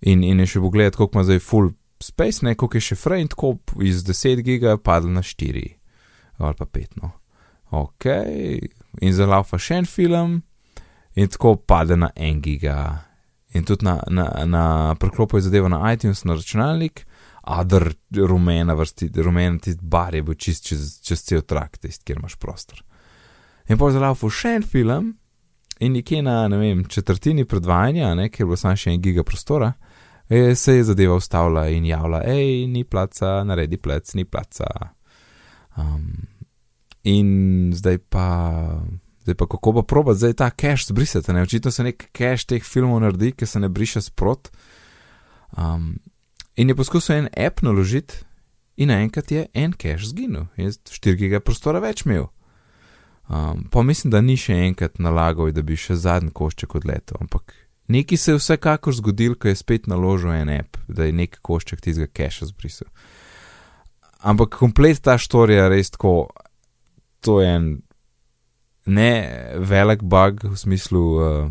In, in je še pogledal, koliko ima zdaj full space, ne koliko je še frame, tako iz 10 giga je padel na 4 ali pa 5. No. Ok, in za laufa še en film, in tako pade na 1 giga. In tudi na, na, na priklopu je zadeva na iTunes, na računalnik, adr rumena vrsti, rumen tisti bar je bil čist čez, čez cel trak, tisti, kjer imaš prostor. In pa je zalaufu še en film, in nekje na, ne vem, četrtini predvajanja, ne, kjer je bilo samo še en giga prostora, je, se je zadeva ustavila in javila, hej, ni placa, naredi plec, ni placa. Um, in zdaj pa, zdaj pa kako pa proba, zdaj ta cache zbrisati, ne, očitno se nek cache teh filmov naredi, ki se ne briše sprot. Um, in je poskusil en app naložiti, in naenkrat je en cache zginil, in 4 giga prostora več imel. Um, pa mislim, da ni še enkrat nalagal, da bi še zadnji košček odletel, ampak nekaj se je vsekakor zgodil, ko je spet naložil en app, da je nek košček tistega cache zbrisal. Ampak komplet ta štorija je res tako, to je en ne velik bug v smislu uh,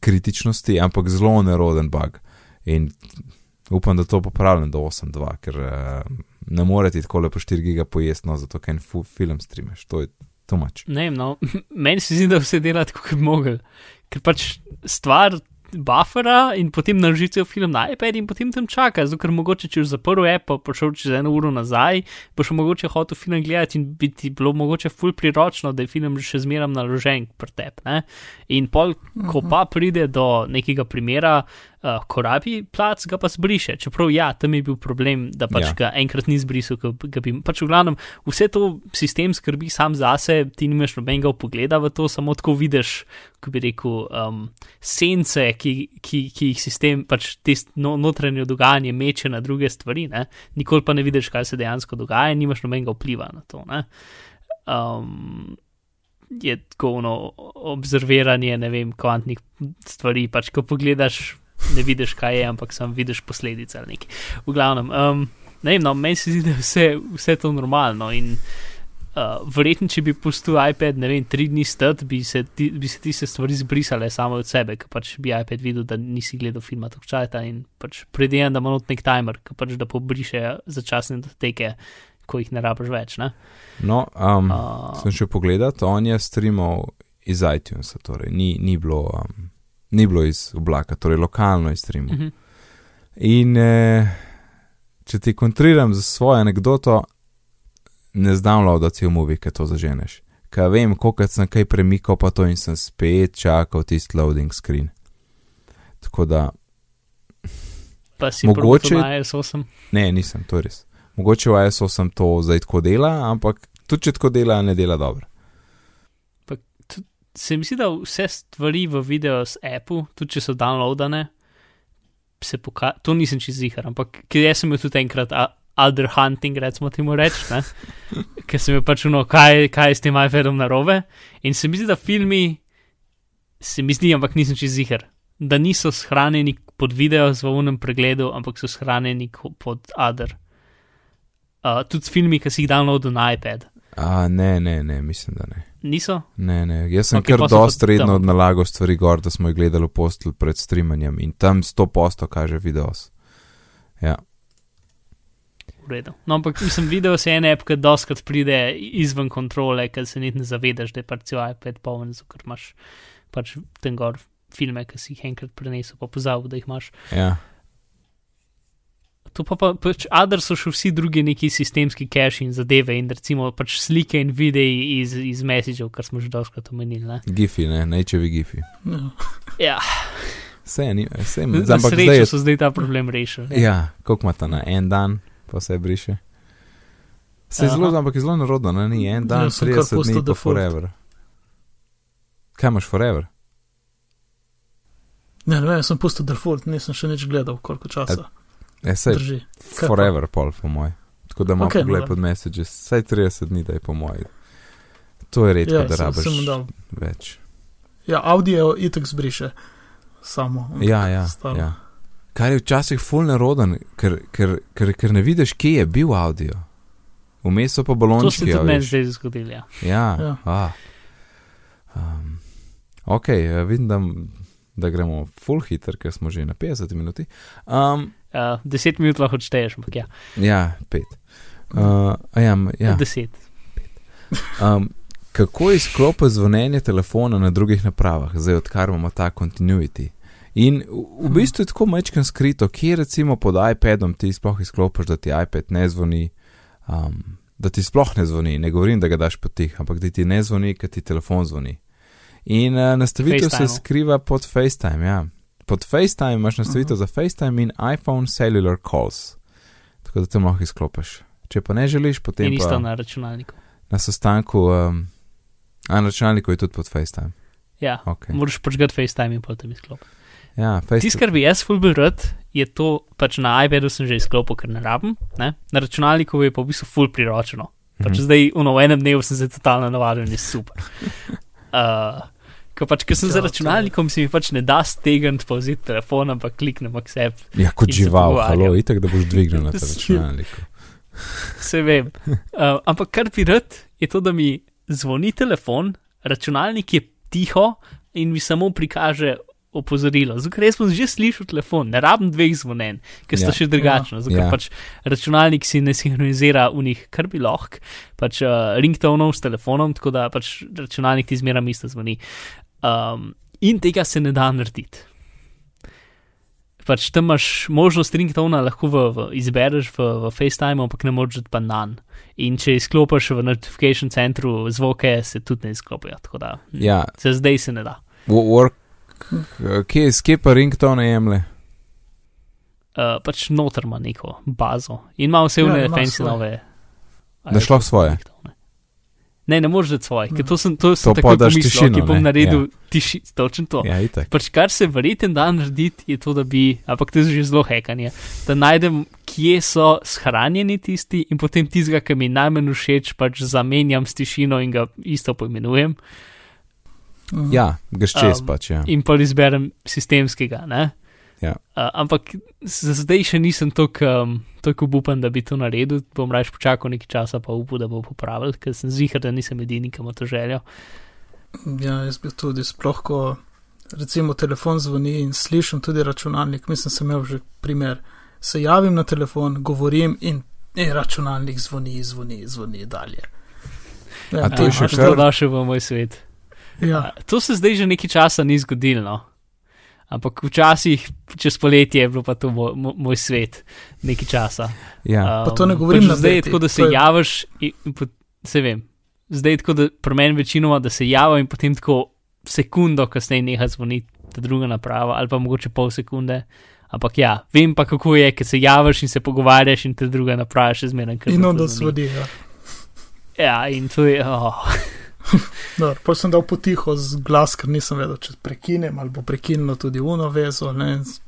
kritičnosti, ampak zelo neroden bug. In upam, da to popravljam do 8.2, ker uh, ne morete tako lepo 4 giga pojesti, no, zato ker en film streameš, to je tumač. Ne vem, no, meni se zdi, da vse dela tako, kot bi mogel. Ker pač stvar buffera in potem naložiti v film na iPad in potem tam čaka, zato ker mogoče če boš zaprl app, pa šel čez eno uro nazaj, boš mogoče hotel film gledati in bi ti bilo mogoče ful priročno, da je film še zmeraj naložen pri tebi. In pol, ko pa pride do nekega primera, uh, ko rabi plac, ga pa zbriše. Čeprav ja, tam je bil problem, da pač Ja. ga enkrat ni zbrisal, ga bi. Pač v glavnem, vse to sistem skrbi sam zase, ti nimaš nobenega pogleda v to, samo tako vidiš, ko bi rekel, um, sence, ki, ki, ki jih sistem, pač te no, notranje dogajanje meče na druge stvari, ne? nikoli pa ne vidiš, kaj se dejansko dogaja, nimaš nobenega vpliva na to. Ne? Um, je tako ono observiranje, ne vem, kvantnih stvari, pač ko pogledaš. Ne vidiš, kaj je, ampak samo vidiš posledice ali nekaj. V glavnem, um, ne vem, no, meni se zdi, da je vse, vse to normalno. In uh, verjetno, če bi pustil iPad, ne vem, tri dni stat, bi se, ti, bi se tiste stvari zbrisale samo od sebe, ker pač bi iPad videl, da nisi gledal filma tako časa in pač predvidevam, da ima not nek timer, ki pač da pobriše začasne datoteke, ko jih ne rabiš več. Ne? No, um, Uh, sem še pogledal, on je streamal iz iTunesa, torej ni, ni, bilo, um, ni bilo iz oblaka, torej lokalno je streamal. uh -huh. In eh, če ti kontriram za svojo anegdoto, ne znam da cel movie, ki to zaženeš. Kaj vem, koliko sem kaj premikal, pa to in sem spet čakal tisti loading screen. Tako da, Pa si Mogoče- na iOS 8. ne, nisem, to je res. Mogoče v ISO sem to zdaj tako dela, ampak tudi če tako dela, ne dela dobro. Se mi zdi, da vse stvari v videu z Apple, tudi če so downloadane, se pokaže. To nisem čez zihar, ampak ker jaz sem imel tudi enkrat Other Hunting, recimo temu reči, ker sem imel pač uno, kaj, kaj je s tem iPadom narobe. In se mi zdi, da filmi, se mi zdi, ampak nisem čez zihar, da niso shranjeni pod video z unem pregledu, ampak so shranjeni pod Other. Uh, tudi filmi, ki si jih downloadil na iPad. A, ne, ne, ne, mislim, da ne. Niso? Ne, ne, jaz sem okay, kar pa so dost redno tam. nalagal stvari gor, da smo jih gledali v postelj pred streamanjem in tam 100% kaže videos. Ja, v redu. No, ampak sem videl, se en app, ki doskrat pride izven kontrole, ker se niti ne zavedaš, da je pač cel iPad poln, ker imaš pač ten gor filme, ki si jih enkrat prenesel, pa pozabil, da jih imaš. Ja. To pa, pa pač, adr so še vsi drugi neki sistemski cache in zadeve in recimo pač slike in videi iz, iz messagev, kar smo že doskrat omenili. Ne? Gifi, ne, nečevi gifi. Ja. Ja, Vse je, ni- vse je, za ampak zdaj srečo je. so zdaj ta problem rešili. Ja, koliko ima ta na en dan, pa se briše. Se je zelo, ampak je zelo narodno, ne, ni en dan, Ja, 30 dni pustil pa default. forever. Kaj imaš forever? Ne, ne vem, sem pustil default, nisem še nič gledal, koliko časa Ja, sej, drži. Kaj pa? forever pol, po moj. Tako da imam okay, pogled no, pod messages, saj 30 dni, da je po moj. To je redko, Ja, da rabiš več. Ja, audio itek zbriše. Samo. Ja, ja, Staro. ja. Kar je včasih full neroden, ker, ker, ker, ker ne vidiš, kje je bil audio. Vmes so pa To se balončki. a meni zdaj zgodilo. Ja. Ja, Ja. ah. um, ok, eh, vidim, da, da gremo full hiter, ker smo že na 50 minuti. Um, Uh, deset minut lahko odšteješ, ampak ja, ja, pet. Uh, ja, ja. deset. Um, kako izklopiti zvonjenje telefona na drugih napravah, zdaj odkar imamo ta continuity? In v, v bistvu je tako mečken skrito, kje recimo pod iPadom ti sploh izklopiš, da ti iPad ne zvoni, um, da ti sploh ne zvoni, ne govorim, da ga daš potih, ampak da ti ne zvoni, ker ti telefon zvoni. In uh, nastavitev se FaceTimeu. skriva pod FaceTime, ja. Pod FaceTime imaš nastavitev uh -huh. za FaceTime in iPhone Cellular Calls, tako da te lahko izklopiš. Če pa ne želiš, potem In pa isto na računalniku. na sestanku, um, a na računalniku je tudi pod FaceTime. Ja, Okay. moraš počgati FaceTime in potem izklopiti. Ja, Tisto, FaceTime. kar bi jaz ful bil rad, je to, pač na iPadu sem že izklopil, ker ne rabim, ne? na računalniku je pa v bistvu ful priročeno. Pač Mhm. zdaj, uno, v enem dnevu sem se totalno navadil in je super. Uh, Ko pač, ker sem za Ja, je- računalnikom, si mi pač ne da stegniti pa vzeti telefon, ampak kliknem accept. Ja, kot se žival, halo, itek, da boš dvignil na ta računalniku. Se vem. Uh, ampak kar bi rad, je to, da mi zvoni telefon, računalnik je tiho in mi samo prikaže opozorilo. Zato, ker jaz sem že slišal telefon, ne rabim dveh zvonen, ker sta Ja. še drugačna. Zato, ker Ja. pač računalnik si ne sinhronizira v njih, kar bi lahko, pač uh, ringtonov s telefonom, tako da pač računalnik ti zmeraj isto zvoni. Um, in tega se ne da narediti. Pač tam imaš možnost ringtona, lahko v, v, izbereš v, v FaceTime, ampak ne moreš pa nan. In če izklopiš v notification centru zvoke, se tudi ne izklopijo. Tako da Ja, se zdaj se ne da. wo- work, eh, kje, kje pa ringtone jemlje? Uh, pač noter ima neko bazo in ima vse Ja, vne ima fancy nove. Da šlo svoje. ringtone. Ne, ne moreš dati svoje, ker to sem, to sem To tako pa daš pomislil, tišino, ki bom ne? naredil ja. tiši, točno to. Ja, itek. Pač kar se verjeten da narediti, je to, da bi, ampak to je že zelo hekanje, da najdem, kje so shranjeni tisti in potem tistega, ki mi najmanj všeč, pač zamenjam s tišino in ga isto poimenujem Mhm. Ja, greš čez Um, pač, ja. in pa izberem sistemskega. Ne? Ja. Uh, ampak za zdaj še nisem tako um, upan, da bi to naredil. Bom raje počakal nekaj časa, pa upal, da bo popravil, ker sem zvihar, da nisem edini, ki ima to željo. Ja, jaz bi tudi sploh, ko recimo telefon zvoni in slišim tudi računalnik, mislim, sem imel že primer. Se javim na telefon, govorim in, in računalnik zvoni, zvoni, zvoni dalje. Ja, A to je še pač kar- došel v moj svet. Ja, A, To se zdaj že nekaj časa ni zgodilo. No. Ampak včasih, čez poletje, je bilo pa to moj, moj, svet, nekaj časa. Ja, Pa to ne govorim pač zdaj je beti, tako, da se je- javiš in, in pot, se vem. Zdaj je tako, da pri meni večinoma, da se javim in potem tako sekundo kasneje neha zvoniti ta druga naprava ali pa mogoče pol sekunde. Ampak ja, vem pa kako je, ker se javiš in se pogovarjaš in te druga naprava še zmeraj in onda zvoni. Ja. Ja, in to je. Oh. Dobro, Potem sem dal potiho z glas, ker nisem vedel, če prekinem ali bo prekinilo tudi uno vezo, ne, z-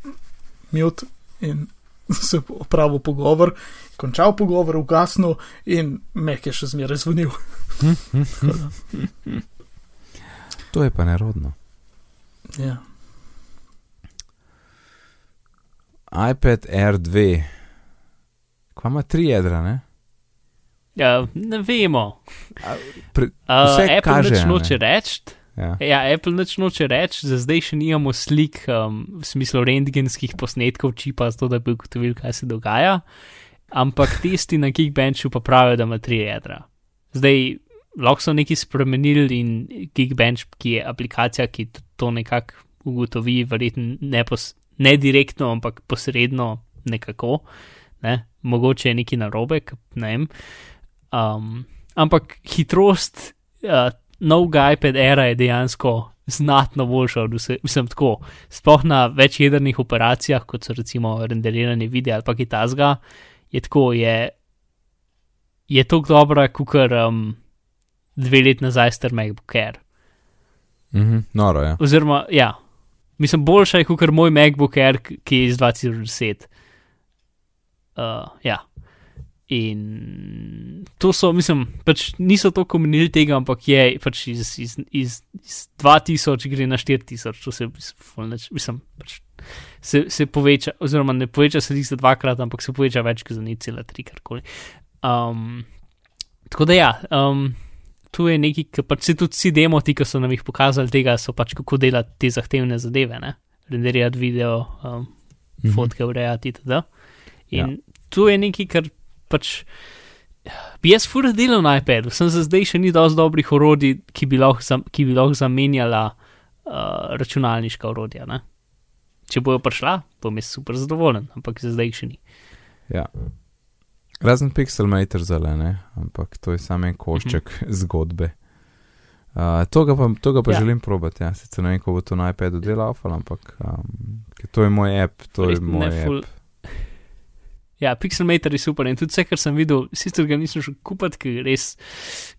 mute in se opravil pogovor, končal pogovor, ugasnil in mek je še zmeraj zvonil. To je pa nerodno. ja. iPad Air 2, kva ima tri jedra, ne? Ja, ne vemo. Pre, Uh, Vse Apple kaže, nič a noče reči. ja. Ja, Apple nič noče reči, za zdaj še nimamo slik um, v smislu rentgenskih posnetkov čipa, zato da bi ugotovili, kaj se dogaja. ampak testi na Geekbenchu pa pravijo, da ima tri jedra. Zdaj, lahko so neki spremenili in Geekbench, ki je aplikacija, ki to nekako ugotovi, verjetno ne, pos, ne direktno, ampak posredno nekako, ne? mogoče je neki narobe, ne vem. Um, ampak hitrost uh, novega iPad era je dejansko znatno boljša od vse, vsem tako. Sploh na večjedrnih operacijah, kot so recimo renderiranje videa ali pa kitazga, je tako, je, je tako dobra, kot um, dve leti nazaj star MacBook Air. Mhm, noro je. Oziroma, ja, mislim, boljša je kot moj MacBook Air, ki je iz 2010. Uh, ja. In to so, mislim, pač niso to komenili tega, ampak je pač iz, iz, iz, iz 2000 gre na 4000, to se, mislim, pač se, se poveča, oziroma ne poveča se za dvakrat, ampak se poveča več kot za ni cela tri, karkoli. Um, tako da ja, um, tu je nekaj, kar pač se tudi vsi demo, ti, ki so nam jih pokazali, tega so pač kako delati te zahtevne zadeve, ne, renderirati video, um, mm -hmm. fotke urejati itd. In ja. tu je nekaj, kar pač. Bi jaz fura delal na iPadu, sem za zdaj še ni dovolj dobrih orodij, ki bi lahko, ki bi lahko zamenjala uh, računalniška orodja. Ne? Če bojo prišla, bom jaz super zadovoljen, ampak za zdaj še ni. Ja. Razen Pixelmator zelene, ampak to je samo en košček mm -hmm. zgodbe. Uh, to ga pa, to ga pa ja. želim probati, ja. sicer ne vem, kako bo to na iPadu delal, ampak um, to je moj app, to Res, je moj app. Ful, Ja, Pixelmator je super in tudi vse, kar sem videl, sicer ga nisem šel kupiti, ker res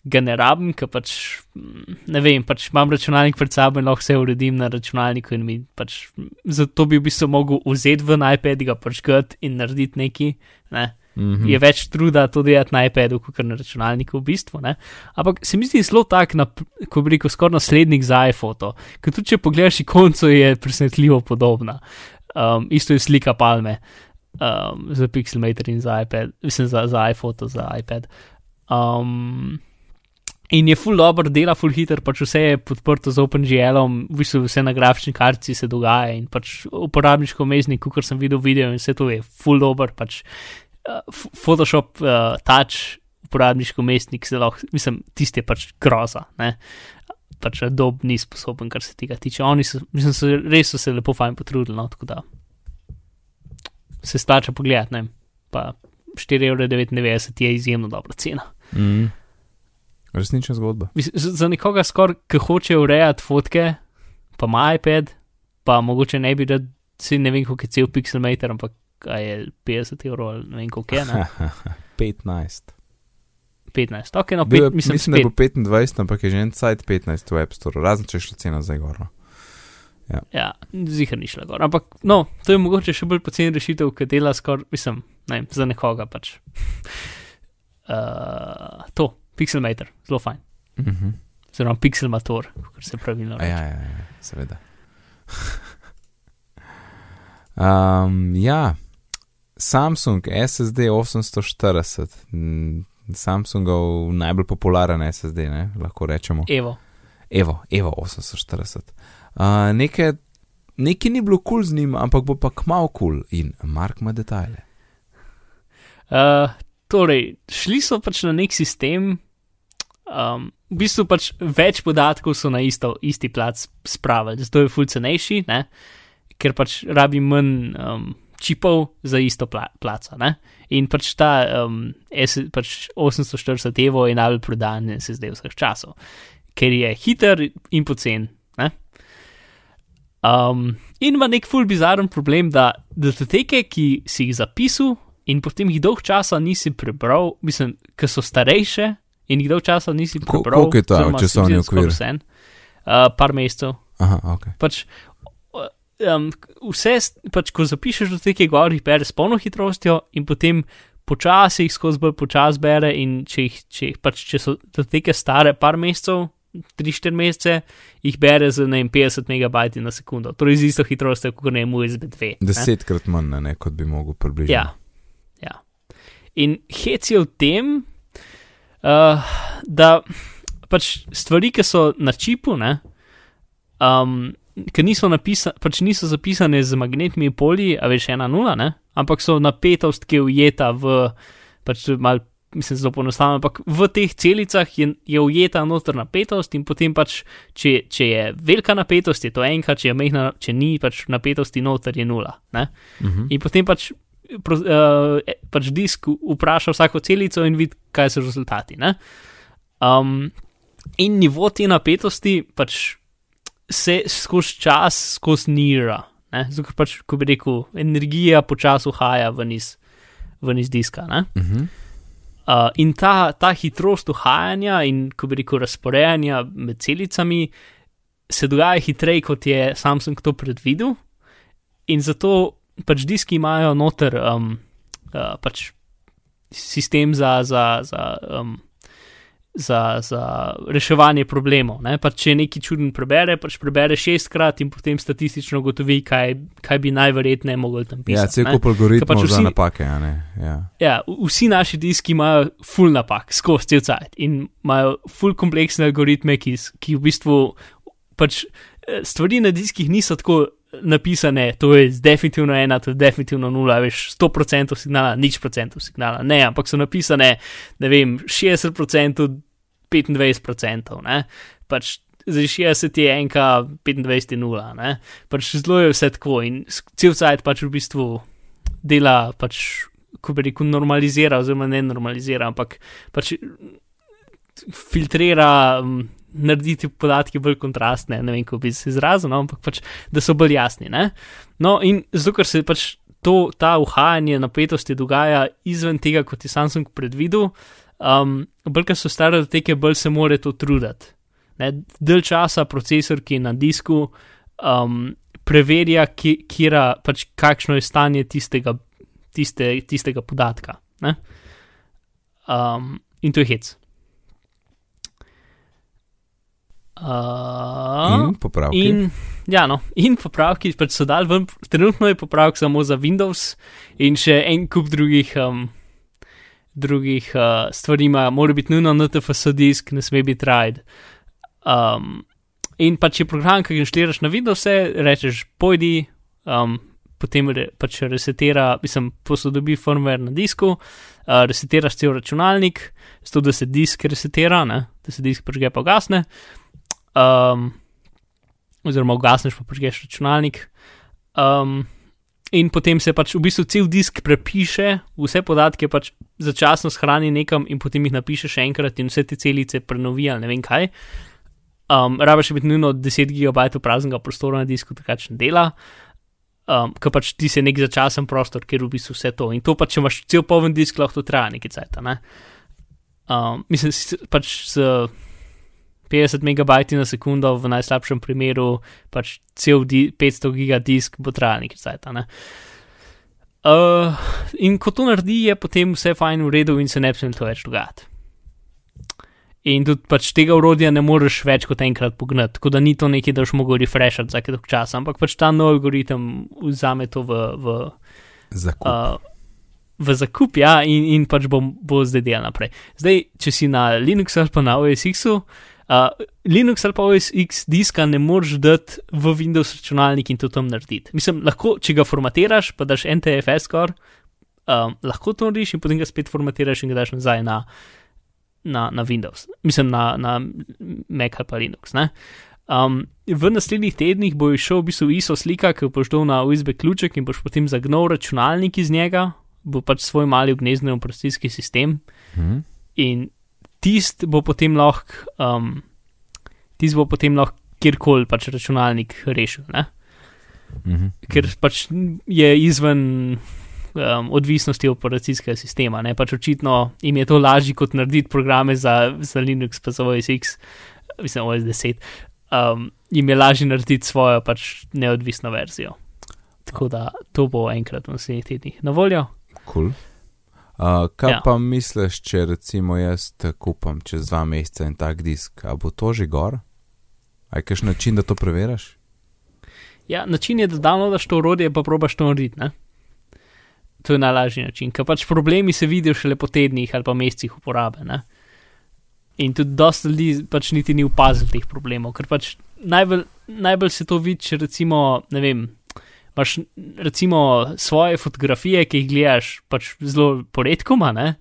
ga ne rabim, ker pač mm, ne vem, pač imam računalnik pred sabo in lahko vse uredim na računalniku in mi pač zato bi v bistvu mogel vzeti v iPad, ga počkati in narediti neki. Ne? Mm -hmm. Je več truda to delati na iPadu, kot na računalniku v bistvu. Ne? Ampak se mi zdi zelo tak, na, ko bi rekel, skoraj naslednik za iPhoto, ker tudi če pogledaš ikonco, je presenetljivo podobna. Um, isto je slika palme um, za Pixelmator in za iPad, mislim za, za iPhoto, za iPad. Um, in je full dobro, dela full hiter, pač vse je podprto z OpenGL-om, v bistvu vse na grafični kartici se dogaja in pač uporabniško meznik, kot sem videl video in vse to je full dobro, pač uh, Photoshop uh, Touch, uporabniško mestnik, se lahko, mislim, tiste pač groza, ne. Pač dob ni sposoben, kar se tega tiče. Oni so, mislim, so res so se lepo fajn potrudili, no, tako da se splača pogledati. Ne? Pa 4,99 je izjemno dobra cena. Mm. Resnična zgodba. Za, nekoga, skor, ki hoče urejati fotke, pa ima iPad, pa mogoče ne bi rad, si ne vem, koliko je cel pixelmeter, ampak je 50 evrov ali ne vem, koliko je. 15. 15, ok, no, pet, Bil, mislim, mislim da bo 25, ampak je že en sajt 15 v App Store, razen če je šla cena za igro. Ja, ja zihar ni šla gor. Ampak, no, to je mogoče še bolj poceni rešitev, ki dela skoraj, mislim, ne, za nekoga pač. uh, to, Pixelmator, zelo fajn. Uh -huh. Zelo Pixelmator, kot se pravilno reče. Ja, ja, ja, seveda. um, ja, Samsung SSD 840, Samsungov najbolj popularen SSD, ne? lahko rečemo. Evo. Evo, Evo 840 nekaj, nekaj ni bilo kul cool z njim, ampak bo pa kmal kul cool in Mark ima detajle. Uh, torej, šli so pač na nek sistem, um, v bistvu pač več podatkov so na isto, isti plac spravili, zato je fulcenejši, ker pač rabi manj um, čipov za isto pla placa. Ne? In pač ta um, S, pač 840 evo je najbolj prodan SSD vseh časov, ker je hiter in pocen. Um, in ima nek ful bizaren problem, da datoteke, ki si jih zapisal in potem jih dolg časa nisi prebral, mislim, ker so starejše in jih dolg časa nisi prebral. Koliko je to časovni okvir? Uh, par mesecev. Aha, ok. Pač, um, vse, pač, ko zapišeš datoteke, gor jih bereš s polno hitrostjo in potem počasi jih skozi bolj počasi bere in če, jih, če, jih, pač, če so datoteke stare par mesecev, 3-4 mesece, jih bere z ne, 50 megabajti na sekundo, torej z isto hitrostjo, kot ne USB 2. Desetkrat manj, ne, kot bi mogel približati. Ja, ja. In hec je v tem, uh, da pač stvari, ki so na čipu, ne, um, ker niso, napisa, pač niso zapisane z magnetnimi polji, a veš, ena nula, ne? ampak so napetost, ki je ujeta v, pač mal, mislim, zelo poenostavljeno, ampak v teh celicah je, je ujeta noter napetost in potem pač, če, če je velika napetost, je to enka, če je mehna, če ni pač napetosti noter, je nula. Ne? Mhm. In potem pač, pro, uh, pač disk vpraša vsako celico in vidi, kaj so rezultati. ne. Um, in nivo te napetosti pač se skozi čas, skozi nira. ne. Zato, ker pač, ko bi rekel, energija počasi uhaja ven iz, ven iz diska. Ne? Mhm. Uh, in ta, ta hitrost uhajanja in, ko bi rekel, razporejanja med celicami se dogaja hitreje, kot je Samsung to predvidel, in zato pač diski imajo noter um, uh, pač sistem za, za, za, um, za, za reševanje problemov. Ne? Pač, če nekaj čuden prebere, pač prebere šestkrat in potem statistično ugotovi, kaj, kaj bi najverjetneje mogel tam Ja, pisati. cel ne. kup algoritmov Ker pač za vsi- napake, a ne. Ja. Ja, vsi naši diski imajo full napak, skozi cel cajt in imajo full kompleksne algoritme, ki, ki v bistvu pač eh, stvari na diskih niso tako napisane, to je definitivno ena, to je definitivno nula, veš, 100% signala, nič procentov signala, ne, ampak so napisane, ne vem, 60%, 25%, ne, pač zdaj 60 je enka, 25 je nula, ne, pač zelo je vse tako in cel cajt pač v bistvu dela pač ko bi rekel, normalizira, oziroma ne normalizira, ampak pač filtrira, um, naredi te podatke bolj kontrastne, ne vem, kako bi se izrazil, no, ampak pač, da so bolj jasni. Ne? No, in zato, ker se pač to, ta uhajanje napetosti dogaja izven tega, kot je Samsung predvidel, um, bolj, ker so stare dateke, bolj se more to truditi. Del časa procesor, ki je na disku, um, preverja, ki, kjera, pač kakšno je stanje tistega, tiste, tistega podatka. Ne? Um, in to je hec. Uh, In popravki. in, ja, no, in popravki, pač so dal ven, trenutno je popravek samo za Windows in še en kup drugih, um, drugih uh, stvari, mora biti nujno NTFS disk, ne sme biti RAID. Um, in pač je program, ki ga inštaliraš na Windows, rečeš, pojdi, um, potem re, pač resetira, mislim, posodobi firmware na disku, uh, resetiraš cel računalnik, zato da se disk resetira, ne, da se disk prižge pa gasne. Um, oziroma, ugasneš pa prižgeš računalnik. Um, in potem se pač v bistvu cel disk prepiše, vse podatke pač začasno shrani nekam in potem jih napiše še enkrat in vse te celice prenovi ali ne vem kaj. Um, Rabiš biti nujno 10 GB praznega prostora na disku, takrat ne dela. Um, ker pač ti se nek začasen prostor, kjer v bistvu vse to. In to pač, če imaš cel poln disk, lahko to traja nekaj cajt. Ne? Um, mislim, pač s 50 MB na sekundo, v najslabšem primeru, pač cel di 500 GB disk bo trajal nekaj cajt. Ne? Uh, in ko to naredi, je potem vse fajn v redu in se ne bi smelo to več dogajati. In tudi pač tega urodja ne moreš več kot enkrat pognati, tako da ni to nekaj, da boš mogel refreshati vsake dolg čas, ampak pač ta nov algoritem vzame to v, v, Zakup. uh, v zakup, ja, in, in pač bo, bo zdaj delal naprej. Zdaj, če si na Linuxu ali pa na OS X-u, uh, Linux ali pa OS X diska ne moreš dati v Windows računalnik in to tam narediti. Mislim, lahko, če ga formatiraš, pa daš NTFS score, um, lahko to narediš in potem ga spet formatiraš in ga daš nazaj na, na, na Windows, mislim na, na Mac ali pa Linux. Ne? Um, v naslednjih tednih bo išel v bistvu ISO slika, ki bo šel na USB ključek in boš potem zagnal računalnik iz njega, bo pač svoj mali ugnezdni operacijski sistem Mhm. in tist bo potem lahko, um, tist bo potem lahko kjerkoli pač računalnik rešil, ne? Mhm. ker pač je izven um, odvisnosti operacijskega sistema. Ne? Pač očitno jim je to lažje kot narediti programe za, za Linux, pa za OS X, mislim, OS 10. Um, jim je lažje narediti svojo pač neodvisno verzijo. Tako da to bo enkrat v naslednjih tednih na voljo. Cool. Uh, kaj Ja. pa misliš, če recimo jaz kupam čez dva meseca en tak disk, a bo to že gor? Aj kaš način, da to preveriš? Ja, način je, da downloadaš to urodje, pa probaš to narediti. Ne? To je najlažji način, ker pač problemi se vidijo šele po tednih ali pa mesecih uporabe. Ne? In tudi dosta ljudi pač niti ni opazil teh problemov, ker pač najbolj, najbolj se to vidi, če recimo, ne vem, imaš recimo svoje fotografije, ki jih gledaš pač zelo poredkoma, ne?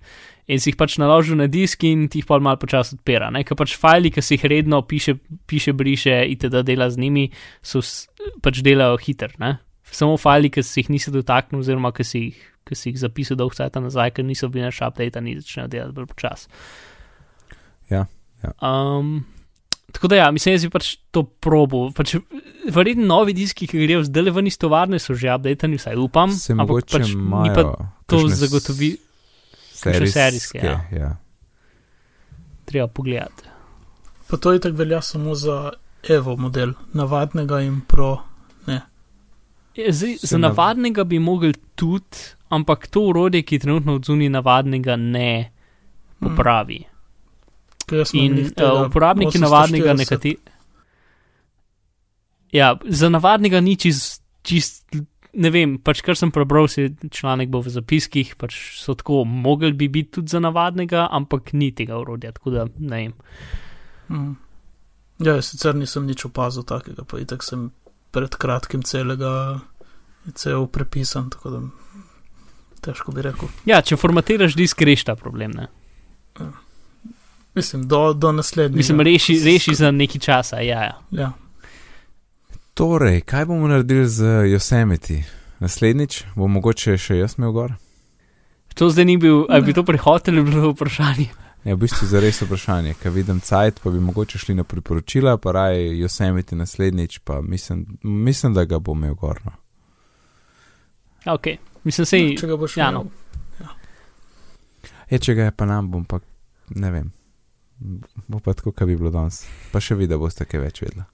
In si jih pač naložil na disk in ti jih pa malo počasi odpira. Ker pač fajli, ki si jih redno piše, piše briše in te da dela z njimi, so pač delajo hiter. Ne? Samo fajli, ki si jih nisi dotaknil, oziroma ki si jih, ki si jih zapisal dolgo časa nazaj, ker niso bili naš update, ni začnejo delati bolj počasi. Ja, ja. Um, tako da ja, mislim, da si pač to probo. Pač, verjetno novi diski, ki grejo zdaj le ven iz tovarne, so že update, vsaj upam. Se ampak mogoče pač ni pa to kakšne s- zagotovi, kakšne serijske, ja. ja. treba pogledati. Pa to je tako velja samo za Evo model, navadnega in pro. Ja, Zdaj, za nav- navadnega bi mogli tudi, ampak to urodje, ki je trenutno odzuni navadnega, ne popravi. Ker jaz imam In uh, uporabniki 840. navadnega nekateri. Ja, za navadnega ni čist, čist, ne vem, pač kar sem prebral, se članek bo v zapiskih, pač so tako, mogli bi biti tudi za navadnega, ampak ni tega urodja, tako da ne vem. Mm. Ja, sicer nisem nič opazil takega, pa itak sem pred kratkim celega, cel prepisan, tako da težko bi rekel. Ja, če formatiraš disk, reš ta problem, ne. Mislim, do, do naslednjega. Mislim, reši, reši za nekaj časa, ja, ja. Ja. Torej, kaj bomo naredili z Yosemite? Naslednjič bo mogoče še jaz imel gor? To zdaj ni bil, ali bi to prihod ali bi bilo vprašanje. Ja, v bistvu za res vprašanje, ker vidim cajt, pa bi mogoče šli na priporočila, pa raj Yosemite naslednjič, pa mislim, mislim da ga bom imel gor. No. Ok, mislim, sej, Če ga boš ja, imel. no. Je, če ga je pa nam, bom pa ne vem. Bo pa tako, kot bi bilo danes. Pa še vidi, da boste kaj več vedeli.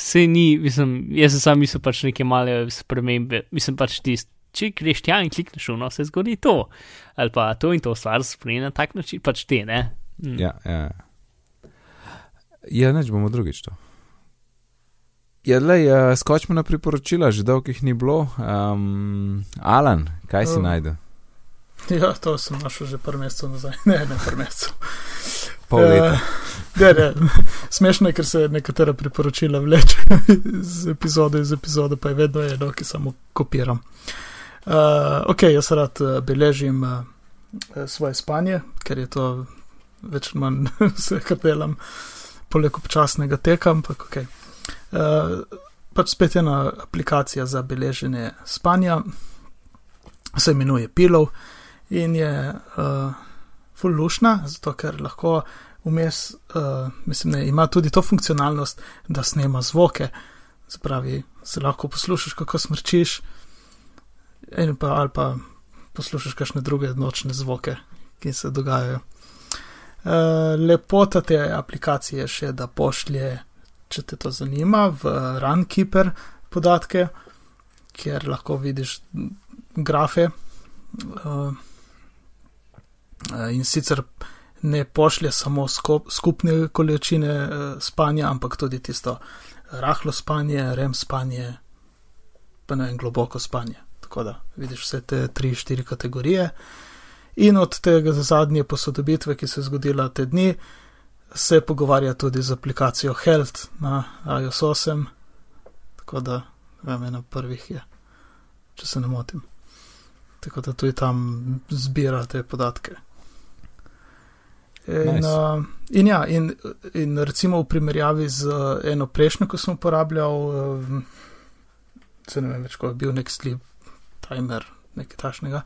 sej ni, mislim, jaz sem sam mislil pač neke male spremembe, mislim pač tist, če greš tja in klikneš v no, se zgodi to. Ali pa to in to stvar spremeni na tak način, pač te, ne. Mm. Ja, ja. ja. Ja, neč bomo drugič to. Ja, le, uh, skočimo na priporočila, že dolgo jih ni bilo. Um, Alan, kaj si Oh. najdel? Ja, to sem našel že par mesecev nazaj. Ne, ne par mesecev. Pol leta. Ne, ne. Smešno je, ker se nekatera priporočila vleče iz epizode iz epizode, pa je vedno eno, ki samo kopiram. Uh, ok, jaz rad uh, beležim uh, svoje spanje, ker je to več ali manj vse, kar delam, poleg občasnega teka, ampak ok. Uh, pač spet ena aplikacija za beleženje spanja, se imenuje Pillow in je uh, full lušna, zato ker lahko vmes, uh, mislim, ne, ima tudi to funkcionalnost, da snema zvoke, spravi, se lahko poslušaš, kako smrčiš, in pa ali pa poslušaš kakšne druge nočne zvoke, ki se dogajajo. Uh, lepota te aplikacije je še, da pošlje, če te to zanima, v Runkeeper podatke, kjer lahko vidiš grafe. Uh, in sicer ne pošlje samo skup, skupne količine uh, spanja, ampak tudi tisto rahlo spanje, rem spanje, pa ne vem, globoko spanje. Tako da vidiš vse te tri, štiri kategorije. In od tega zadnje posodobitve, ki se je zgodila te dni, se pogovarja tudi z aplikacijo Health na iOS 8. Tako da, vem, ena prvih je, če se ne motim. Tako da tudi tam zbira te podatke. In, Nice. uh, in ja, in, in recimo v primerjavi z uh, eno prejšnjo, ko sem uporabljal, uh, se ne vem več, ko je bil nek sleep timer, nekaj tašnega,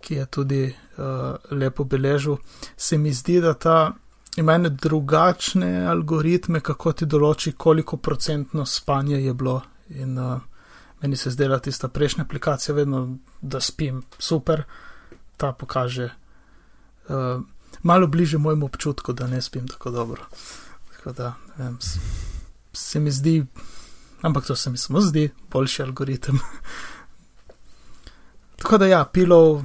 ki je tudi uh, lepo beležil, se mi zdi, da ta ima ene drugačne algoritme, kako ti določi, koliko procentno spanje je bilo. In uh, meni se zdela tista prejšnja aplikacija, vedno, da spim super, ta pokaže. Uh, malo bliže mojemu občutku, da ne spim tako dobro. Tako da, vem, se mi zdi, ampak to se mi samo zdi, boljši algoritem. tako da, ja, pilov,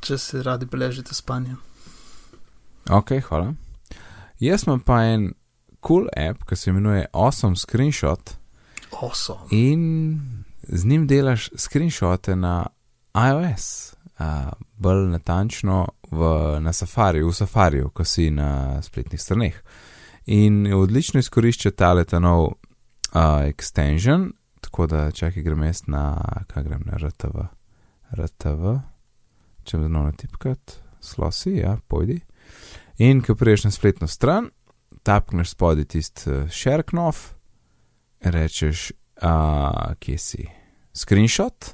če si radi beležite spanje. Ok, hvala. Jaz imam pa en cool app, ki se imenuje Awesome Screenshot Awesome. in z njim delaš screenshote na iOS, uh, bolj natančno v, na Safariju, v Safariju, ko si na spletnih straneh. In odlično izkorišča tale ta nov uh, extension, tako da čakaj grem jaz na, kaj grem na RTV. RTV, če me znova tipkat, slosi, ja, pojdi. In ko priješ na spletno stran, tapneš spodaj tisti uh, share knov, rečeš, uh, kje si, screenshot.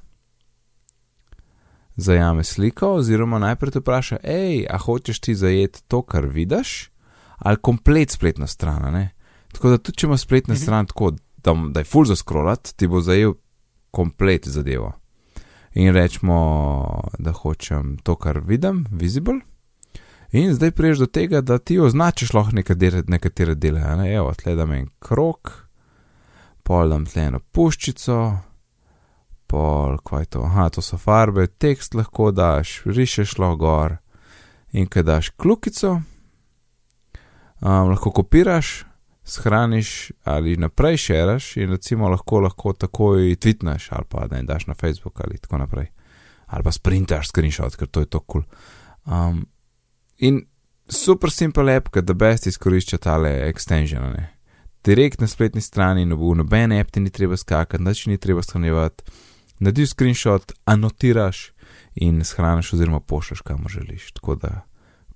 Zajame sliko, oziroma najprej te vpraša, hej, a hočeš ti zajeti to, kar vidiš, ali komplet spletno stran. ne? Tako da tudi če imaš spletno Mhm. stran tako, da, da je full za scrollat, ti bo zajel komplet zadevo. In rečemo, da hočem to, kar vidim, visible. In zdaj priješ do tega, da ti označiš lahko nekatere, nekatere dele. Ne? Evo, tle da me en krok, pol dam tle eno puščico, pol, kaj je to, aha, to so farbe, tekst lahko daš, rišeš lahko gor. In kaj daš klukico, um, lahko kopiraš, shraniš ali naprej šeraš in recimo lahko, lahko takoj tvitneš ali pa jim daš na Facebook ali tako naprej. Ali pa sprintaš screenshot, ker to je to kul. Cool. Um, in super simpel app, ker da best izkorišča tale extension. Ne? Direkt na spletni strani, no v noben app ti ni treba skakati, nič ni treba shranjevati. Narediš screenshot, anotiraš in shraniš oziroma pošljaš kamor želiš. Tako da,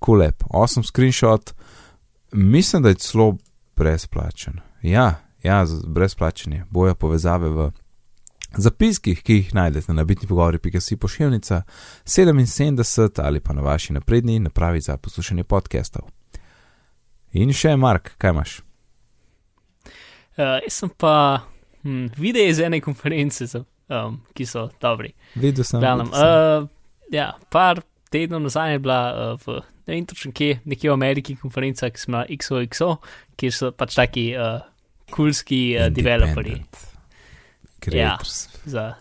cool app, awesome screenshot, mislim, da je celo brezplačen. Ja, ja, brezplačen je. Bojo povezave v zapiskih, ki jih najdete na bitni pogovori.si pošiljnica 77 ali pa na vaši napredni napravi za poslušanje podcastov. In še, Mark, kaj imaš? Uh, jaz sem pa hm, videl iz ene konference, za, um, ki so dobri. Videl sem. Glavnem, videl sem. uh, ja, par tednov nazaj je bila uh, v ne vem točno kje, nekje v Ameriki konferenca, ki smo XOXO, kjer so pač taki uh, kulski uh, developerji Creators. za.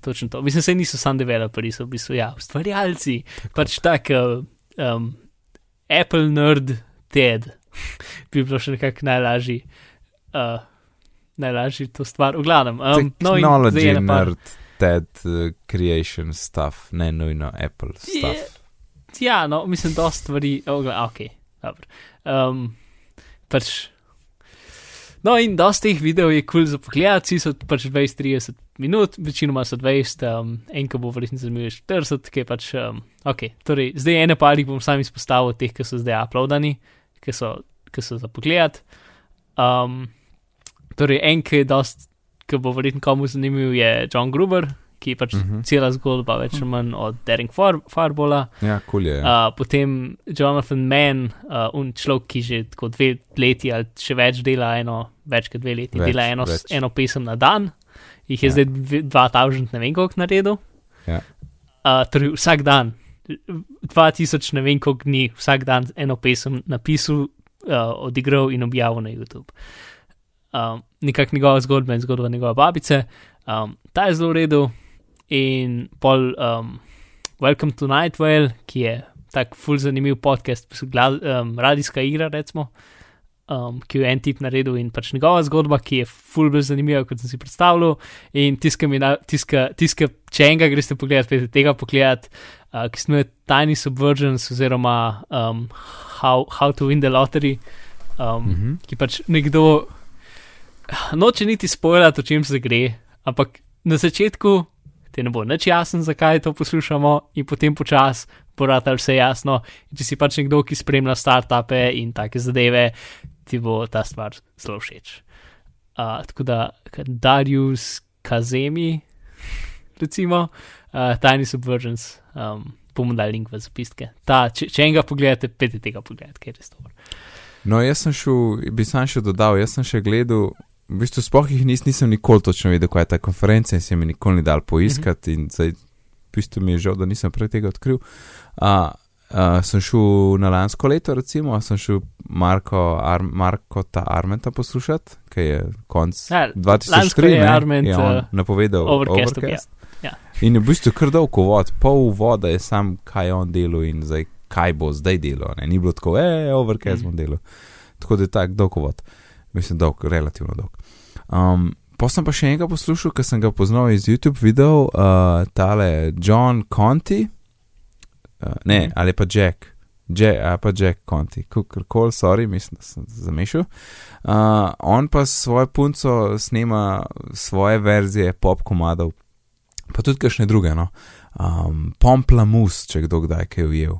Točno to. Mislim, da niso samo developerji, so v bistvu ja, ustvarjalci. Pač tak uh, um, Apple nerd TED bi bilo še nekako najlažji. Uh, najlažji to stvar. V glavnem. Um, no in Technology zdaj ena par- nerd, TED, uh, creation stuff, ne nujno Apple stuff. Ja, no, mislim, da stvari, oh, ok, dobro. Um, pač, no, in dosti teh videov je kul cool za pogled, vsi so pač 20-30 minut, večinoma so 20, um, en, ki bo verjetno zanimiv, je 40, ki je pač, um, ok. Torej, zdaj ene parih bom sam izpostavil teh, ki so zdaj uploadani, ki so, ki so za pogled. Um, torej, en, ki je dost, ki bo verjetno komu zanimiv, je John Gruber, ki je pač uh Mhm. -huh. cela zgodba, več ali manj od Daring Far Farbola. Ja, kul cool je. Ja. Uh, potem Jonathan Mann, uh, un človek, ki že tako dve leti ali še več dela eno, več kot dve leti, Več, dela eno, več. eno pesem na dan, jih je Ja. zdaj dve- 2000, ne vem koliko naredil. Ja. Uh, torej vsak dan, 2000, ne vem koliko dni, vsak dan eno pesem napisal, uh, odigral in objavil na YouTube. Um, Nekak njegova zgodba in zgodba njegove babice. Um, ta je zelo v redu. In pol um, Welcome to Night Vale, ki je tak ful zanimiv podcast, um, radijska igra, recimo, um, ki jo je en tip naredil in pač njegova zgodba, ki je ful bolj zanimiva, kot sem si predstavljal. In tiska, na, tiska, tiska če enega greste pogledat, pete tega pogledat, uh, ki se imenuje Tiny Subvergence oziroma um, how, how to Win the Lottery, um, mm. Mhm. ki pač nekdo noče niti spoilati, o čem se gre, ampak na začetku ti ne bo nič jasen, zakaj to poslušamo, in potem počasi bo rad vse jasno. In če si pač nekdo, ki spremlja startupe in take zadeve, ti bo ta stvar zelo všeč. Uh, tako da Darius Kazemi, recimo, uh, Tiny Subvergence, um, bomo dali link v zapiske. Ta, če, če enega pogledate, pete tega pogledati, ker je res dobro. No, jaz sem šel, bi sam še dodal, jaz sem še gledal, v bistvu sploh jih nis, nisem nikoli točno vedel, kaj je ta konferenca in se mi nikoli ni dal poiskati in zdaj, v bistvu mi je žal, da nisem prej tega odkril. Uh, uh, sem šel na lansko leto, recimo, sem šel Marko, Ar, Marko ta Armenta poslušati, ki je konc Ja, lansko 2003, je ne, Arment, je on uh, napovedal Overcast Overcast. Ja. In je v bistvu kar dolg uvod, pol uvoda je sam, kaj je on delal in zdaj, kaj bo zdaj delal. Ne? Ni bilo tako, e, overcast Mhm. bom delal. Tako da je tak dolg uvod. Mislim, dolg, relativno dolg. Um, pa sem pa še enega poslušal, ker sem ga poznal iz YouTube videov, uh, tale John Conti, uh, ne, Mhm. ali pa Jack, Jack, a pa Jack Conti, kakorkoli, sorry, mislim, da sem zamešal. Uh, on pa svojo punco snema svoje verzije pop komadov, pa tudi kakšne druge, no. Um, Pomplamus, če kdo kdaj kaj ujel.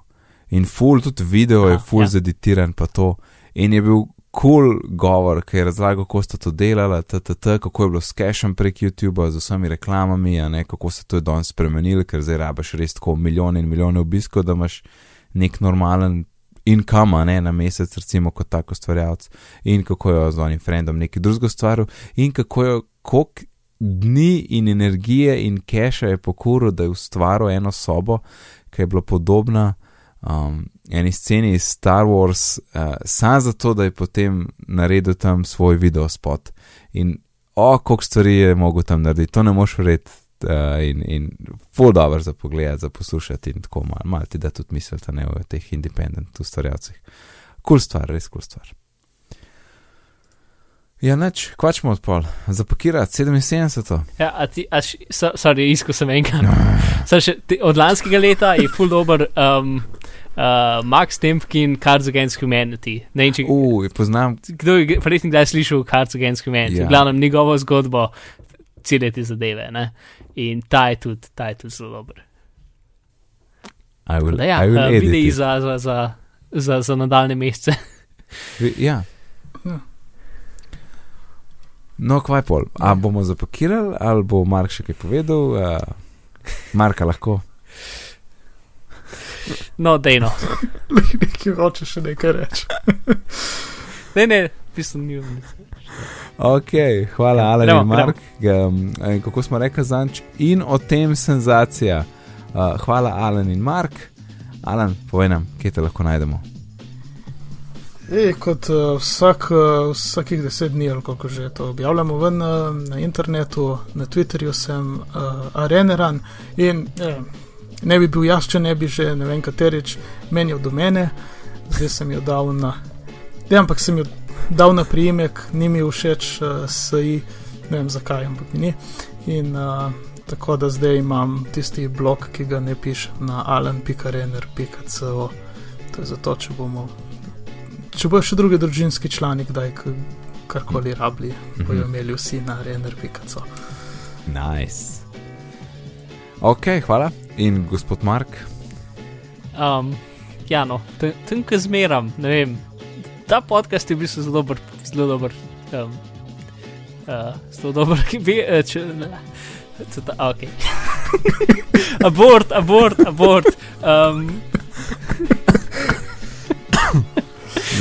In full, tudi video je full ja. zeditiran, pa to. In je bil cool govor, ki je razlagal, kako sta to delala, ttt, kako je bilo s cashom prek YouTube, z vsemi reklamami, ne, kako se to je danes spremenilo, ker zdaj rabaš res tako milijone in milijone obiskov, da imaš nek normalen income ne, na mesec, recimo kot tako stvarjalec, in kako je z onim frendom neki drugo stvar, in kako je koliko dni in energije in keša je pokuril, da je ustvaril eno sobo, ki je bila podobna. Um, eni sceni iz Star Wars, uh, samo zato, da je potem naredil tam svoj video spot. In o, koliko stvari je mogel tam narediti, to ne moš verjeti, uh, in, in full dobro za pogled, za poslušati in tako malo, mal ti da tudi mislite ne o teh independent ustvarjalcih. Kul cool stvar, res kul cool stvar. Ja, neč, kvačmo odpol, zapakirati 77. Ja, a ti, a š, so, sorry, isko sem enkrat. od lanskega leta je full dober. Um, Uh, Max Tempkin, Cards Against Humanity. Ne, če, uh, poznam. Kdo je, verjetno, kdaj slišal Cards Against Humanity? Ja. Glavno, njegovo zgodbo, cele te zadeve. Ne? In ta je tudi, ta je tudi zelo dober. Will, da, ja, uh, videi za, za, za, za, za nadaljne mesece. ja. ja. No, kvaj pol. A bomo zapakirali, ali bo Mark še kaj povedal? Uh, Marka lahko. No, dejno. Nekaj hoče še nekaj reči. ne, ne, pisem ni. Ok, hvala, ja, Alan in Mark. Um, kako smo rekli zanč in o tem senzacija. Uh, hvala, Alan in Mark. Alan, povej nam, kje te lahko najdemo. E, kot uh, vsak, uh, vsakih deset dni, kako že to objavljamo ven, uh, na internetu, na Twitterju sem uh, areneran in eh, ne bi bil jaz, če ne bi že ne vem katerič menil do mene, zdaj sem jo dal na. Ja, ampak sem jo dal na priimek, ni mi všeč, uh, sej, ne vem zakaj, ampak mi ni. In uh, tako da zdaj imam tisti blog, ki ga ne pišem na alan.rener.co. To je zato, če bomo. Če bojo še drugi družinski člani, kdaj karkoli rabili, bojo imeli vsi na rener.co. Nice. Ok, hvala. In gospod Mark? Um, ja, no, tam, ko zmeram, ne vem ta podcast je bil zelo dober, zelo dober. Um, uh, zelo dober, ki bi uh, če ne. Ta, okay. abort, abort, abort. Um.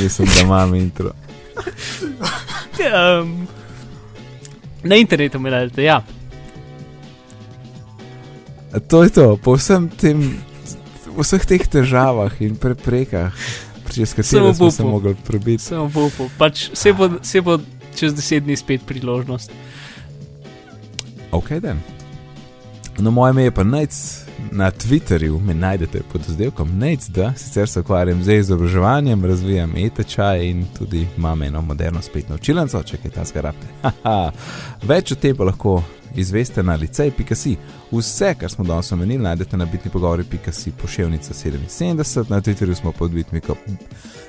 Mislim, da imam intro. um, na internetu mi najdete, ja. To je to, po vsem tem, vseh teh težavah in preprekah čez katero smo se mogli prebiti. Samo upu, pač se bo, se bo čez deset dni spet priložnost. Ok, da. No, moje ime je pa Nec, na Twitterju me najdete pod izdelkom Nec, da sicer se ukvarjam z izobraževanjem, razvijam e-tečaj in tudi imam eno moderno spletno učilnico, če kaj ta zgarabte. Več o tem pa lahko izveste na licej.si. Vse, kar smo danes omenili, najdete na bitni pogovori.si pošiljnica 77, na Twitterju smo pod bitni pogovori.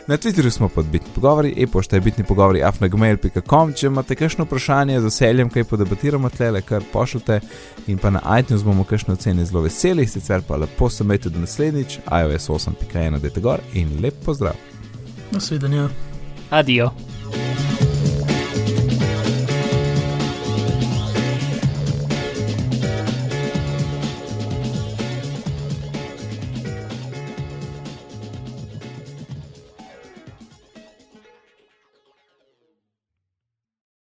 Na Twitterju smo pod bitni pogovori, e-pošta je bitni pogovori afnagmail.com. Če imate kakšno vprašanje, z veseljem kaj podebatiramo tle, kar pošljete in pa na iTunes bomo kakšno ocene zelo veseli, sicer pa lepo se mejte do naslednjič, iOS 8.1, dajte gor in lep pozdrav. Nasvidenja. Adijo.